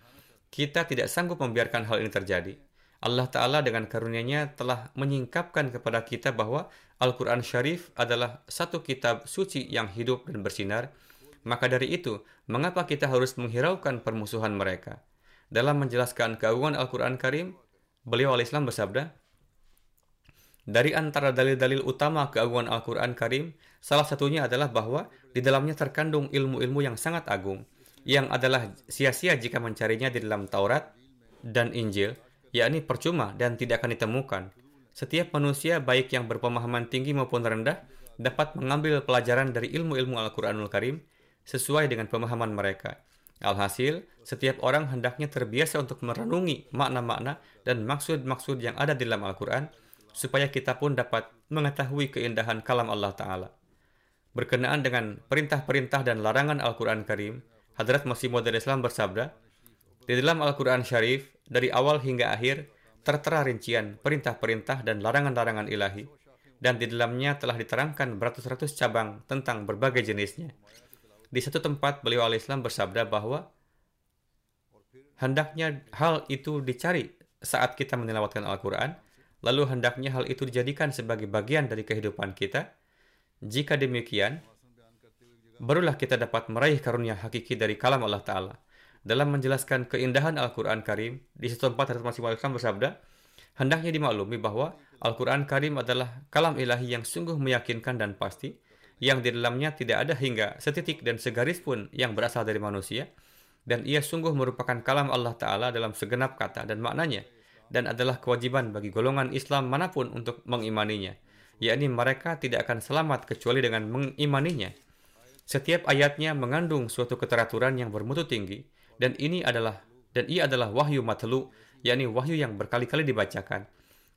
kita tidak sanggup membiarkan hal ini terjadi. Allah Ta'ala dengan karunia-Nya telah menyingkapkan kepada kita bahwa Al-Quran Syarif adalah satu kitab suci yang hidup dan bersinar. Maka dari itu, mengapa kita harus menghiraukan permusuhan mereka? Dalam menjelaskan keagungan Al-Quran Karim, beliau al-Islam bersabda, dari antara dalil-dalil utama keagungan Al-Quran Karim, salah satunya adalah bahwa di dalamnya terkandung ilmu-ilmu yang sangat agung, yang adalah sia-sia jika mencarinya di dalam Taurat dan Injil, yakni percuma dan tidak akan ditemukan. Setiap manusia, baik yang berpemahaman tinggi maupun rendah, dapat mengambil pelajaran dari ilmu-ilmu Al-Quranul Karim sesuai dengan pemahaman mereka. Alhasil, setiap orang hendaknya terbiasa untuk merenungi makna-makna dan maksud-maksud yang ada di dalam Al-Quran, supaya kita pun dapat mengetahui keindahan kalam Allah Ta'ala. Berkenaan dengan perintah-perintah dan larangan Al-Quran Karim, Hadrat Masih Maud Islam bersabda, di dalam Al-Quran Syarif, dari awal hingga akhir, tertera rincian perintah-perintah dan larangan-larangan ilahi, dan di dalamnya telah diterangkan beratus-ratus cabang tentang berbagai jenisnya. Di satu tempat, beliau al-Islam bersabda bahwa hendaknya hal itu dicari saat kita menilawatkan Al-Quran, lalu hendaknya hal itu dijadikan sebagai bagian dari kehidupan kita. Jika demikian, barulah kita dapat meraih karunia hakiki dari kalam Allah Ta'ala. Dalam menjelaskan keindahan Al-Quran Karim, di satu tempat Hadrat Masih Islam bersabda, hendaknya dimaklumi bahwa Al-Quran Karim adalah kalam ilahi yang sungguh meyakinkan dan pasti, yang di dalamnya tidak ada hingga setitik dan segaris pun yang berasal dari manusia, dan ia sungguh merupakan kalam Allah Ta'ala dalam segenap kata dan maknanya – dan adalah kewajiban bagi golongan Islam mana pun untuk mengimaninya, yakni mereka tidak akan selamat kecuali dengan mengimaninya. Setiap ayatnya mengandung suatu keteraturan yang bermutu tinggi, dan ini adalah dan ia adalah wahyu matlu, yakni wahyu yang berkali-kali dibacakan.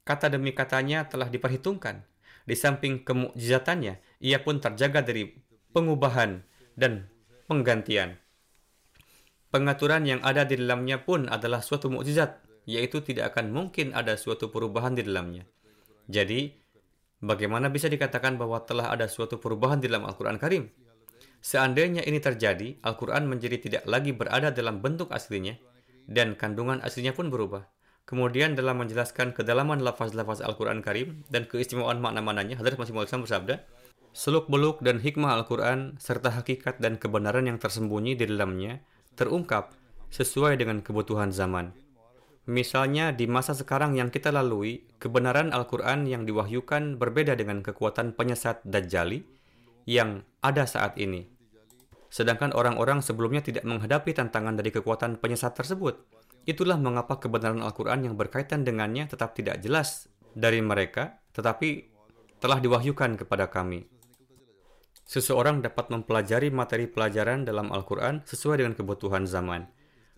Kata demi katanya telah diperhitungkan. Di samping kemukjizatannya, ia pun terjaga dari pengubahan dan penggantian. Pengaturan yang ada di dalamnya pun adalah suatu mukjizat yaitu tidak akan mungkin ada suatu perubahan di dalamnya. Jadi, bagaimana bisa dikatakan bahwa telah ada suatu perubahan di dalam Al-Quran Karim? Seandainya ini terjadi, Al-Quran menjadi tidak lagi berada dalam bentuk aslinya, dan kandungan aslinya pun berubah. Kemudian dalam menjelaskan kedalaman lafaz-lafaz Al-Quran Karim dan keistimewaan makna-maknanya, Hadrat Masih Maulid bersabda, Seluk-beluk dan hikmah Al-Quran serta hakikat dan kebenaran yang tersembunyi di dalamnya terungkap sesuai dengan kebutuhan zaman. Misalnya di masa sekarang yang kita lalui, kebenaran Al-Quran yang diwahyukan berbeda dengan kekuatan penyesat Dajjali yang ada saat ini. Sedangkan orang-orang sebelumnya tidak menghadapi tantangan dari kekuatan penyesat tersebut. Itulah mengapa kebenaran Al-Quran yang berkaitan dengannya tetap tidak jelas dari mereka, tetapi telah diwahyukan kepada kami. Seseorang dapat mempelajari materi pelajaran dalam Al-Quran sesuai dengan kebutuhan zaman.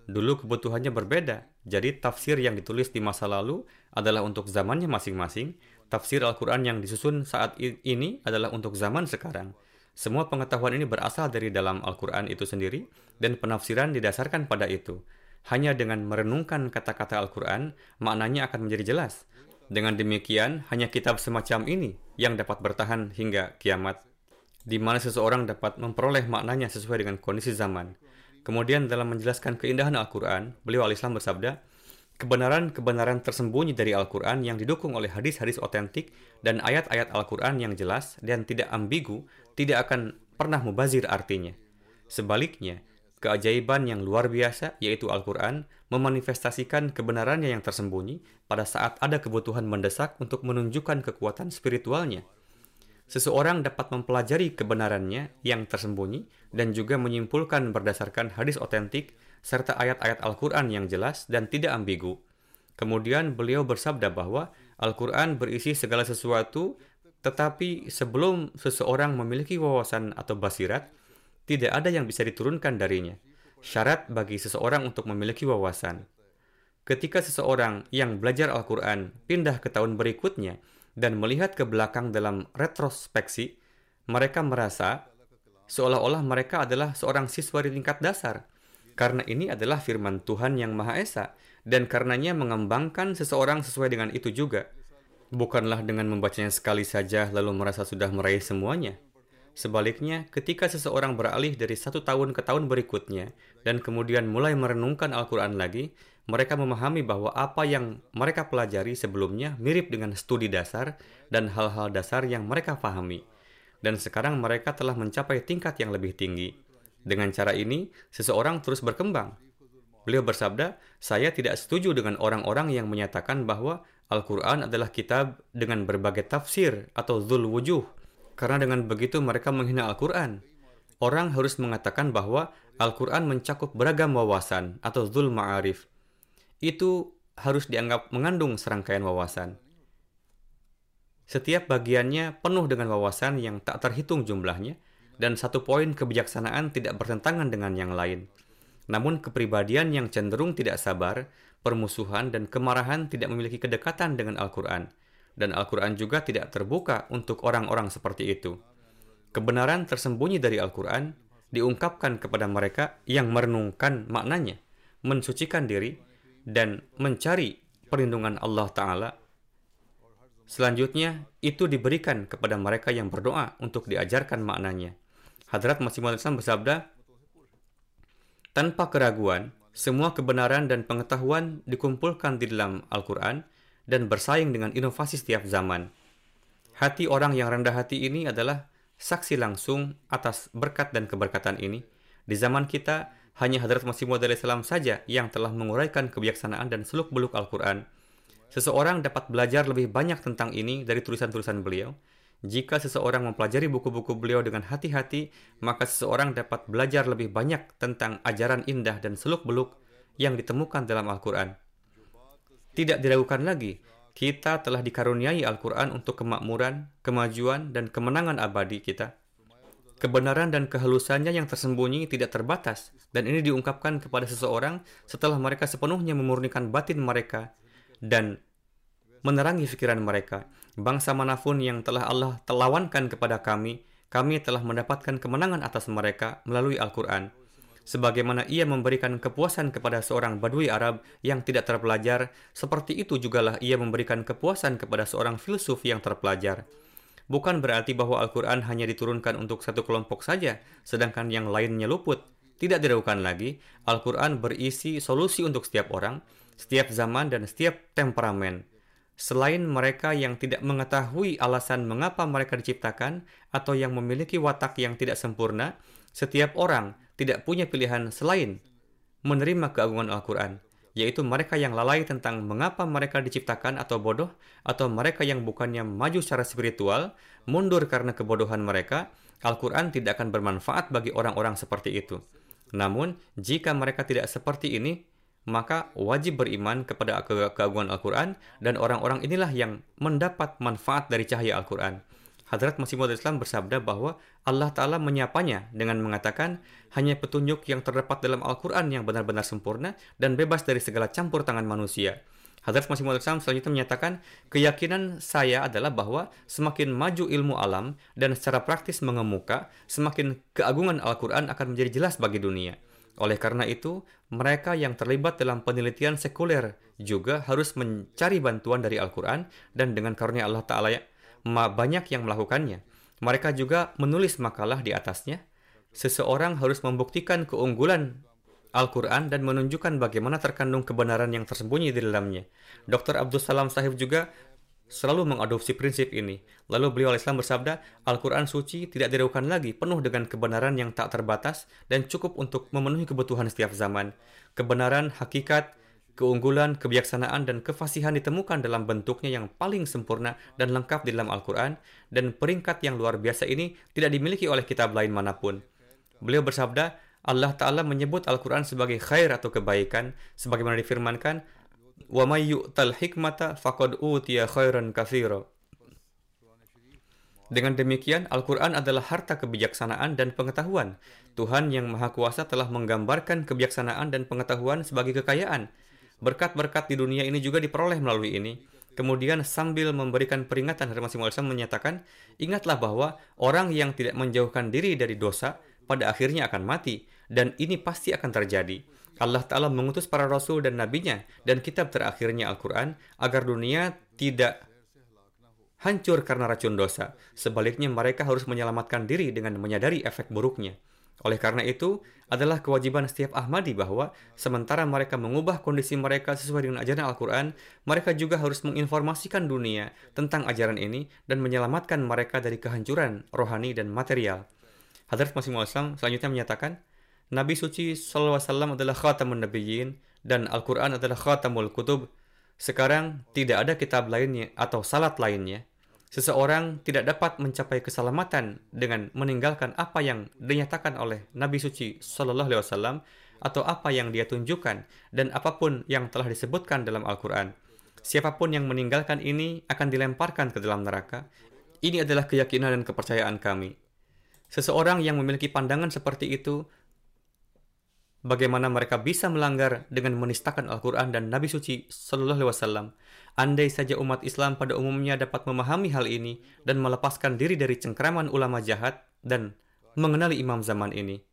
Dulu kebutuhannya berbeda, jadi tafsir yang ditulis di masa lalu adalah untuk zamannya masing-masing, tafsir Al-Quran yang disusun saat ini adalah untuk zaman sekarang. Semua pengetahuan ini berasal dari dalam Al-Quran itu sendiri, dan penafsiran didasarkan pada itu. Hanya dengan merenungkan kata-kata Al-Quran, maknanya akan menjadi jelas. Dengan demikian, hanya kitab semacam ini yang dapat bertahan hingga kiamat, di mana seseorang dapat memperoleh maknanya sesuai dengan kondisi zaman. Kemudian dalam menjelaskan keindahan Al-Quran, beliau al-Islam bersabda, kebenaran-kebenaran tersembunyi dari Al-Quran yang didukung oleh hadis-hadis otentik dan ayat-ayat Al-Quran yang jelas dan tidak ambigu tidak akan pernah mubazir artinya. Sebaliknya, keajaiban yang luar biasa, yaitu Al-Quran, memanifestasikan kebenarannya yang tersembunyi pada saat ada kebutuhan mendesak untuk menunjukkan kekuatan spiritualnya – seseorang dapat mempelajari kebenarannya yang tersembunyi dan juga menyimpulkan berdasarkan hadis otentik serta ayat-ayat Al-Quran yang jelas dan tidak ambigu. Kemudian beliau bersabda bahwa Al-Quran berisi segala sesuatu, tetapi sebelum seseorang memiliki wawasan atau basirat, tidak ada yang bisa diturunkan darinya. Syarat bagi seseorang untuk memiliki wawasan. Ketika seseorang yang belajar Al-Quran pindah ke tahun berikutnya, dan melihat ke belakang dalam retrospeksi, mereka merasa seolah-olah mereka adalah seorang siswa di tingkat dasar. Karena ini adalah firman Tuhan yang Maha Esa, dan karenanya mengembangkan seseorang sesuai dengan itu juga. Bukanlah dengan membacanya sekali saja lalu merasa sudah meraih semuanya. Sebaliknya, ketika seseorang beralih dari satu tahun ke tahun berikutnya dan kemudian mulai merenungkan Al-Quran lagi, mereka memahami bahwa apa yang mereka pelajari sebelumnya mirip dengan studi dasar dan hal-hal dasar yang mereka pahami. Dan sekarang mereka telah mencapai tingkat yang lebih tinggi. Dengan cara ini, seseorang terus berkembang. Beliau bersabda, saya tidak setuju dengan orang-orang yang menyatakan bahwa Al-Quran adalah kitab dengan berbagai tafsir atau zul wujuh, karena dengan begitu mereka menghina Al-Quran. Orang harus mengatakan bahwa Al-Quran mencakup beragam wawasan atau zul ma'arif. Itu harus dianggap mengandung serangkaian wawasan. Setiap bagiannya penuh dengan wawasan yang tak terhitung jumlahnya, dan satu poin kebijaksanaan tidak bertentangan dengan yang lain. Namun kepribadian yang cenderung tidak sabar, permusuhan, dan kemarahan tidak memiliki kedekatan dengan Al-Quran – dan Al-Quran juga tidak terbuka untuk orang-orang seperti itu. Kebenaran tersembunyi dari Al-Quran diungkapkan kepada mereka yang merenungkan maknanya, mensucikan diri, dan mencari perlindungan Allah Ta'ala. Selanjutnya, itu diberikan kepada mereka yang berdoa untuk diajarkan maknanya. Hadrat Masih Islam bersabda, Tanpa keraguan, semua kebenaran dan pengetahuan dikumpulkan di dalam Al-Quran dan bersaing dengan inovasi setiap zaman. Hati orang yang rendah hati ini adalah saksi langsung atas berkat dan keberkatan ini. Di zaman kita, hanya Hadrat Masih Maud salam saja yang telah menguraikan kebijaksanaan dan seluk-beluk Al-Quran. Seseorang dapat belajar lebih banyak tentang ini dari tulisan-tulisan beliau. Jika seseorang mempelajari buku-buku beliau dengan hati-hati, maka seseorang dapat belajar lebih banyak tentang ajaran indah dan seluk-beluk yang ditemukan dalam Al-Quran. Tidak diragukan lagi, kita telah dikaruniai Al-Quran untuk kemakmuran, kemajuan, dan kemenangan abadi kita. Kebenaran dan kehalusannya yang tersembunyi tidak terbatas, dan ini diungkapkan kepada seseorang setelah mereka sepenuhnya memurnikan batin mereka dan menerangi pikiran mereka. Bangsa mana pun yang telah Allah telawankan kepada kami, kami telah mendapatkan kemenangan atas mereka melalui Al-Quran sebagaimana ia memberikan kepuasan kepada seorang badui Arab yang tidak terpelajar, seperti itu jugalah ia memberikan kepuasan kepada seorang filsuf yang terpelajar. Bukan berarti bahwa Al-Quran hanya diturunkan untuk satu kelompok saja, sedangkan yang lainnya luput. Tidak diragukan lagi, Al-Quran berisi solusi untuk setiap orang, setiap zaman, dan setiap temperamen. Selain mereka yang tidak mengetahui alasan mengapa mereka diciptakan atau yang memiliki watak yang tidak sempurna, setiap orang tidak punya pilihan selain menerima keagungan Al-Quran, yaitu mereka yang lalai tentang mengapa mereka diciptakan atau bodoh, atau mereka yang bukannya maju secara spiritual, mundur karena kebodohan mereka, Al-Quran tidak akan bermanfaat bagi orang-orang seperti itu. Namun, jika mereka tidak seperti ini, maka wajib beriman kepada ke keagungan Al-Quran, dan orang-orang inilah yang mendapat manfaat dari cahaya Al-Quran. Hadrat Masih Maud Islam bersabda bahwa Allah Ta'ala menyapanya dengan mengatakan hanya petunjuk yang terdapat dalam Al-Quran yang benar-benar sempurna dan bebas dari segala campur tangan manusia. Hadrat Masih Maud Islam selanjutnya menyatakan, keyakinan saya adalah bahwa semakin maju ilmu alam dan secara praktis mengemuka, semakin keagungan Al-Quran akan menjadi jelas bagi dunia. Oleh karena itu, mereka yang terlibat dalam penelitian sekuler juga harus mencari bantuan dari Al-Quran dan dengan karunia Allah Ta'ala banyak yang melakukannya. Mereka juga menulis makalah di atasnya. Seseorang harus membuktikan keunggulan Al-Quran dan menunjukkan bagaimana terkandung kebenaran yang tersembunyi di dalamnya. Dr. Abdul Salam Sahib juga selalu mengadopsi prinsip ini. Lalu beliau Islam bersabda, Al-Quran suci tidak diragukan lagi, penuh dengan kebenaran yang tak terbatas dan cukup untuk memenuhi kebutuhan setiap zaman. Kebenaran, hakikat, Keunggulan, kebijaksanaan, dan kefasihan ditemukan dalam bentuknya yang paling sempurna dan lengkap di dalam Al-Quran, dan peringkat yang luar biasa ini tidak dimiliki oleh kitab lain manapun. Beliau bersabda, Allah Ta'ala menyebut Al-Quran sebagai khair atau kebaikan, sebagaimana difirmankan, وَمَنْ يُؤْتَ الْحِكْمَةَ فَقَدْ أُوتِيَ خَيْرًا كَثِيرًا dengan demikian, Al-Quran adalah harta kebijaksanaan dan pengetahuan. Tuhan yang Maha Kuasa telah menggambarkan kebijaksanaan dan pengetahuan sebagai kekayaan, Berkat-berkat di dunia ini juga diperoleh melalui ini. Kemudian sambil memberikan peringatan Masih Maud menyatakan, ingatlah bahwa orang yang tidak menjauhkan diri dari dosa pada akhirnya akan mati dan ini pasti akan terjadi. Allah Ta'ala mengutus para rasul dan nabinya dan kitab terakhirnya Al-Quran agar dunia tidak hancur karena racun dosa. Sebaliknya mereka harus menyelamatkan diri dengan menyadari efek buruknya. Oleh karena itu, adalah kewajiban setiap Ahmadi bahwa sementara mereka mengubah kondisi mereka sesuai dengan ajaran Al-Quran, mereka juga harus menginformasikan dunia tentang ajaran ini dan menyelamatkan mereka dari kehancuran rohani dan material. Hadrat Masih Muhammad selanjutnya menyatakan, Nabi suci SAW adalah khatamun nabiyyin dan Al-Quran adalah khatamul kutub. Sekarang tidak ada kitab lainnya atau salat lainnya Seseorang tidak dapat mencapai keselamatan dengan meninggalkan apa yang dinyatakan oleh Nabi suci Shallallahu Alaihi Wasallam atau apa yang dia tunjukkan dan apa pun yang telah disebutkan dalam Al-Quran. Siapa pun yang meninggalkan ini akan dilemparkan ke dalam neraka. Ini adalah keyakinan dan kepercayaan kami. Seseorang yang memiliki pandangan seperti itu bagaimana mereka bisa melanggar dengan menistakan Al-Quran dan Nabi Suci Sallallahu Alaihi Wasallam. Andai saja umat Islam pada umumnya dapat memahami hal ini dan melepaskan diri dari cengkraman ulama jahat dan mengenali imam zaman ini.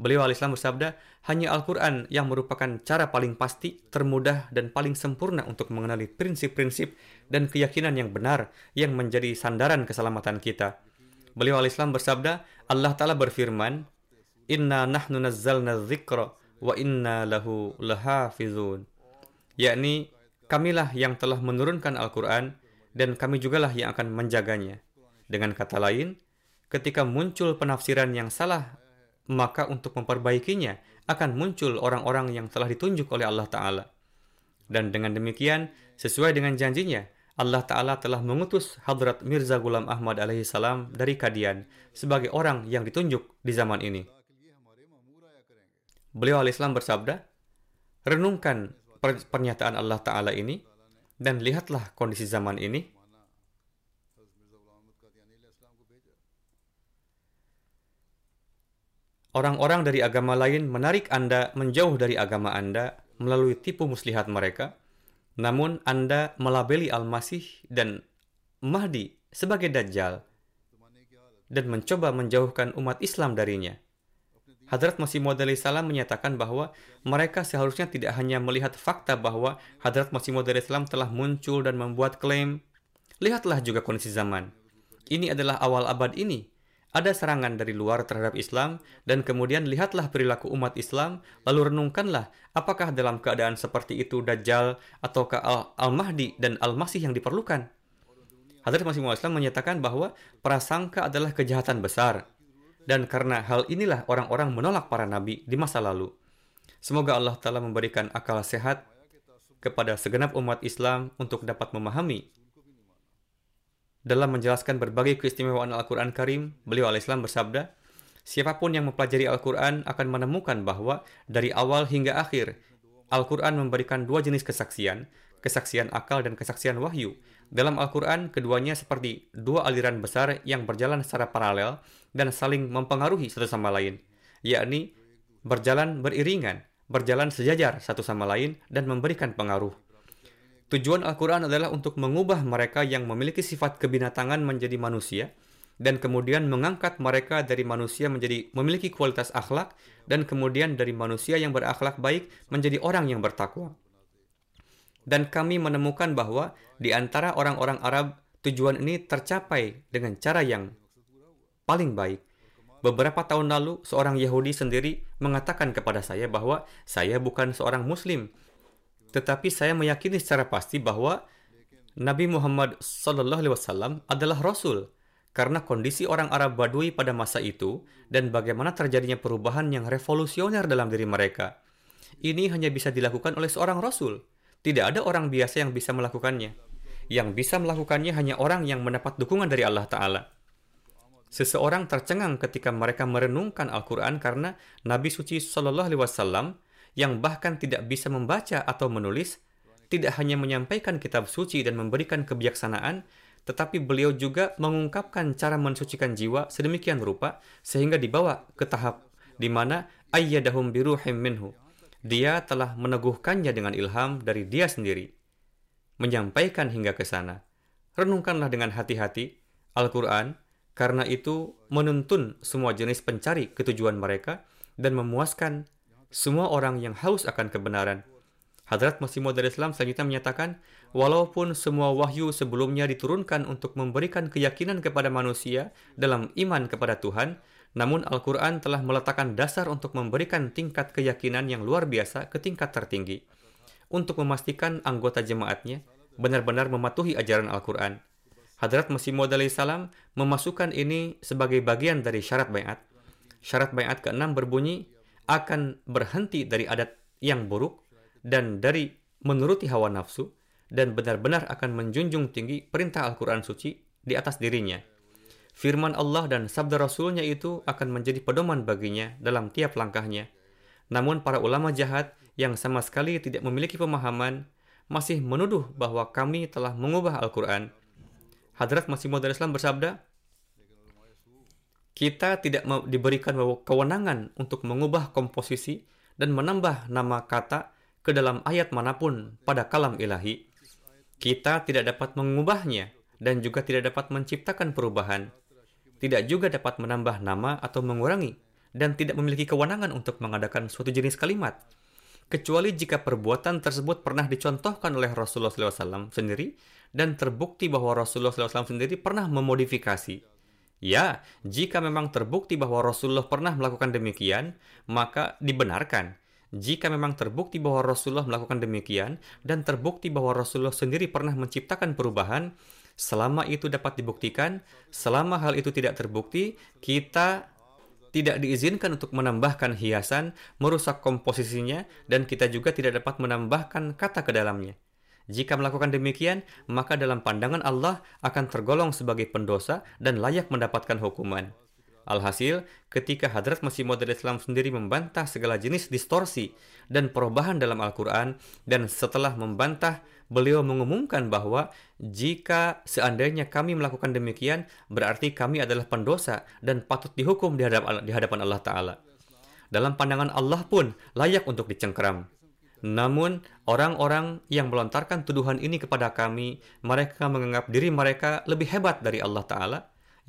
Beliau al-Islam bersabda, hanya Al-Quran yang merupakan cara paling pasti, termudah, dan paling sempurna untuk mengenali prinsip-prinsip dan keyakinan yang benar yang menjadi sandaran keselamatan kita. Beliau al-Islam bersabda, Allah Ta'ala berfirman, Inna nahnu nazzalna dzikra wa inna lahu lahafizun. Yakni kamilah yang telah menurunkan Al-Quran dan kami jugalah yang akan menjaganya. Dengan kata lain, ketika muncul penafsiran yang salah, maka untuk memperbaikinya akan muncul orang-orang yang telah ditunjuk oleh Allah Ta'ala. Dan dengan demikian, sesuai dengan janjinya, Allah Ta'ala telah mengutus Hadrat Mirza Ghulam Ahmad alaihi salam dari Kadian sebagai orang yang ditunjuk di zaman ini. Beliau al-Islam bersabda, renungkan pernyataan Allah Ta'ala ini dan lihatlah kondisi zaman ini. Orang-orang dari agama lain menarik Anda menjauh dari agama Anda melalui tipu muslihat mereka. Namun Anda melabeli Al-Masih dan Mahdi sebagai Dajjal dan mencoba menjauhkan umat Islam darinya. Hadrat Masih Maud salam menyatakan bahwa mereka seharusnya tidak hanya melihat fakta bahwa Hadrat Masih Maud salam telah muncul dan membuat klaim. Lihatlah juga kondisi zaman. Ini adalah awal abad ini. Ada serangan dari luar terhadap Islam dan kemudian lihatlah perilaku umat Islam lalu renungkanlah apakah dalam keadaan seperti itu Dajjal ataukah Al-Mahdi dan Al-Masih yang diperlukan. Hadrat Masih Maud menyatakan bahwa prasangka adalah kejahatan besar dan karena hal inilah orang-orang menolak para nabi di masa lalu. Semoga Allah Ta'ala memberikan akal sehat kepada segenap umat Islam untuk dapat memahami. Dalam menjelaskan berbagai keistimewaan Al-Quran Karim, beliau al-Islam bersabda, Siapa pun yang mempelajari Al-Quran akan menemukan bahwa dari awal hingga akhir, Al-Quran memberikan dua jenis kesaksian, kesaksian akal dan kesaksian wahyu. Dalam Al-Quran, keduanya seperti dua aliran besar yang berjalan secara paralel dan saling mempengaruhi satu sama lain, yakni berjalan beriringan, berjalan sejajar satu sama lain, dan memberikan pengaruh. Tujuan Al-Quran adalah untuk mengubah mereka yang memiliki sifat kebinatangan menjadi manusia, dan kemudian mengangkat mereka dari manusia menjadi memiliki kualitas akhlak, dan kemudian dari manusia yang berakhlak baik menjadi orang yang bertakwa. Dan kami menemukan bahwa di antara orang-orang Arab, tujuan ini tercapai dengan cara yang paling baik. Beberapa tahun lalu, seorang Yahudi sendiri mengatakan kepada saya bahwa saya bukan seorang Muslim, tetapi saya meyakini secara pasti bahwa Nabi Muhammad SAW adalah Rasul karena kondisi orang Arab Badui pada masa itu dan bagaimana terjadinya perubahan yang revolusioner dalam diri mereka. Ini hanya bisa dilakukan oleh seorang Rasul. Tidak ada orang biasa yang bisa melakukannya. Yang bisa melakukannya hanya orang yang mendapat dukungan dari Allah Ta'ala. Seseorang tercengang ketika mereka merenungkan Al-Quran karena Nabi Suci Shallallahu Alaihi Wasallam yang bahkan tidak bisa membaca atau menulis, tidak hanya menyampaikan kitab suci dan memberikan kebijaksanaan, tetapi beliau juga mengungkapkan cara mensucikan jiwa sedemikian rupa sehingga dibawa ke tahap di mana ayyadahum biruhim minhu dia telah meneguhkannya dengan ilham dari dia sendiri. Menyampaikan hingga ke sana. Renungkanlah dengan hati-hati Al-Quran, karena itu menuntun semua jenis pencari ketujuan mereka dan memuaskan semua orang yang haus akan kebenaran. Hadrat Masih Maud Islam selanjutnya menyatakan, walaupun semua wahyu sebelumnya diturunkan untuk memberikan keyakinan kepada manusia dalam iman kepada Tuhan, namun Al-Quran telah meletakkan dasar untuk memberikan tingkat keyakinan yang luar biasa ke tingkat tertinggi. Untuk memastikan anggota jemaatnya benar-benar mematuhi ajaran Al-Quran. Hadrat Masih Maud salam memasukkan ini sebagai bagian dari syarat bayat. Syarat bayat keenam berbunyi, akan berhenti dari adat yang buruk dan dari menuruti hawa nafsu dan benar-benar akan menjunjung tinggi perintah Al-Quran suci di atas dirinya. Firman Allah dan sabda Rasulnya itu akan menjadi pedoman baginya dalam tiap langkahnya. Namun para ulama jahat yang sama sekali tidak memiliki pemahaman masih menuduh bahwa kami telah mengubah Al-Quran. Hadrat Masih Maud Islam bersabda, kita tidak diberikan kewenangan untuk mengubah komposisi dan menambah nama kata ke dalam ayat mana pun pada kalam ilahi, kita tidak dapat mengubahnya dan juga tidak dapat menciptakan perubahan, tidak juga dapat menambah nama atau mengurangi, dan tidak memiliki kewenangan untuk mengadakan suatu jenis kalimat, kecuali jika perbuatan tersebut pernah dicontohkan oleh Rasulullah SAW sendiri dan terbukti bahwa Rasulullah SAW sendiri pernah memodifikasi. Ya, jika memang terbukti bahwa Rasulullah pernah melakukan demikian, maka dibenarkan jika memang terbukti bahwa Rasulullah melakukan demikian dan terbukti bahwa Rasulullah sendiri pernah menciptakan perubahan, selama itu dapat dibuktikan, selama hal itu tidak terbukti, kita tidak diizinkan untuk menambahkan hiasan, merusak komposisinya, dan kita juga tidak dapat menambahkan kata ke dalamnya. Jika melakukan demikian, maka dalam pandangan Allah akan tergolong sebagai pendosa dan layak mendapatkan hukuman. Alhasil, ketika Hadrat Masih Maud Islam sendiri membantah segala jenis distorsi dan perubahan dalam Al-Quran, dan setelah membantah, beliau mengumumkan bahwa jika seandainya kami melakukan demikian, berarti kami adalah pendosa dan patut dihukum di hadapan, Allah Ta'ala. Dalam pandangan Allah pun layak untuk dicengkeram. Namun, orang-orang yang melontarkan tuduhan ini kepada kami, mereka menganggap diri mereka lebih hebat dari Allah Ta'ala,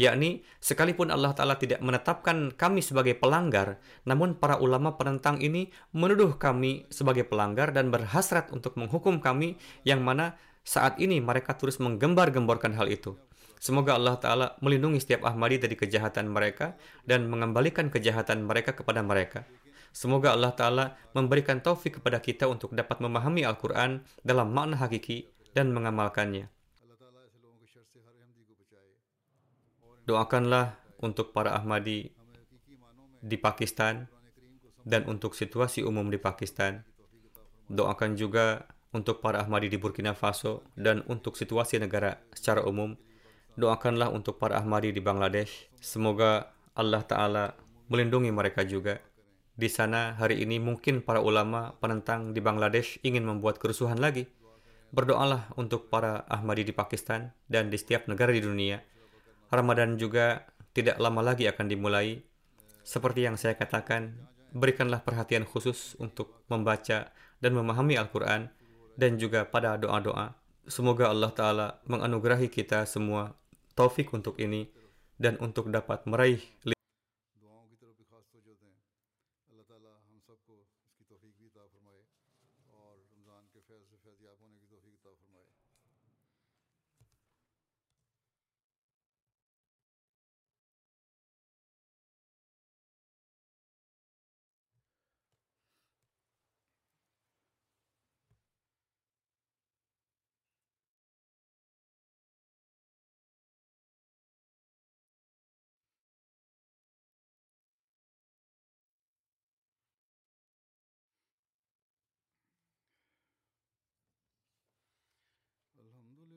yakni sekalipun Allah Ta'ala tidak menetapkan kami sebagai pelanggar, namun para ulama penentang ini menuduh kami sebagai pelanggar dan berhasrat untuk menghukum kami yang mana saat ini mereka terus menggembar-gemborkan hal itu. Semoga Allah Ta'ala melindungi setiap Ahmadi dari kejahatan mereka dan mengembalikan kejahatan mereka kepada mereka. Semoga Allah Ta'ala memberikan taufik kepada kita untuk dapat memahami Al-Quran dalam makna hakiki dan mengamalkannya. Doakanlah untuk para Ahmadi di Pakistan dan untuk situasi umum di Pakistan. Doakan juga untuk para Ahmadi di Burkina Faso dan untuk situasi negara secara umum. Doakanlah untuk para Ahmadi di Bangladesh. Semoga Allah Ta'ala melindungi mereka juga. Di sana hari ini mungkin para ulama penentang di Bangladesh ingin membuat kerusuhan lagi. Berdoalah untuk para Ahmadi di Pakistan dan di setiap negara di dunia Ramadan juga tidak lama lagi akan dimulai. Seperti yang saya katakan, berikanlah perhatian khusus untuk membaca dan memahami Al-Quran dan juga pada doa-doa. Semoga Allah Ta'ala menganugerahi kita semua taufik untuk ini dan untuk dapat meraih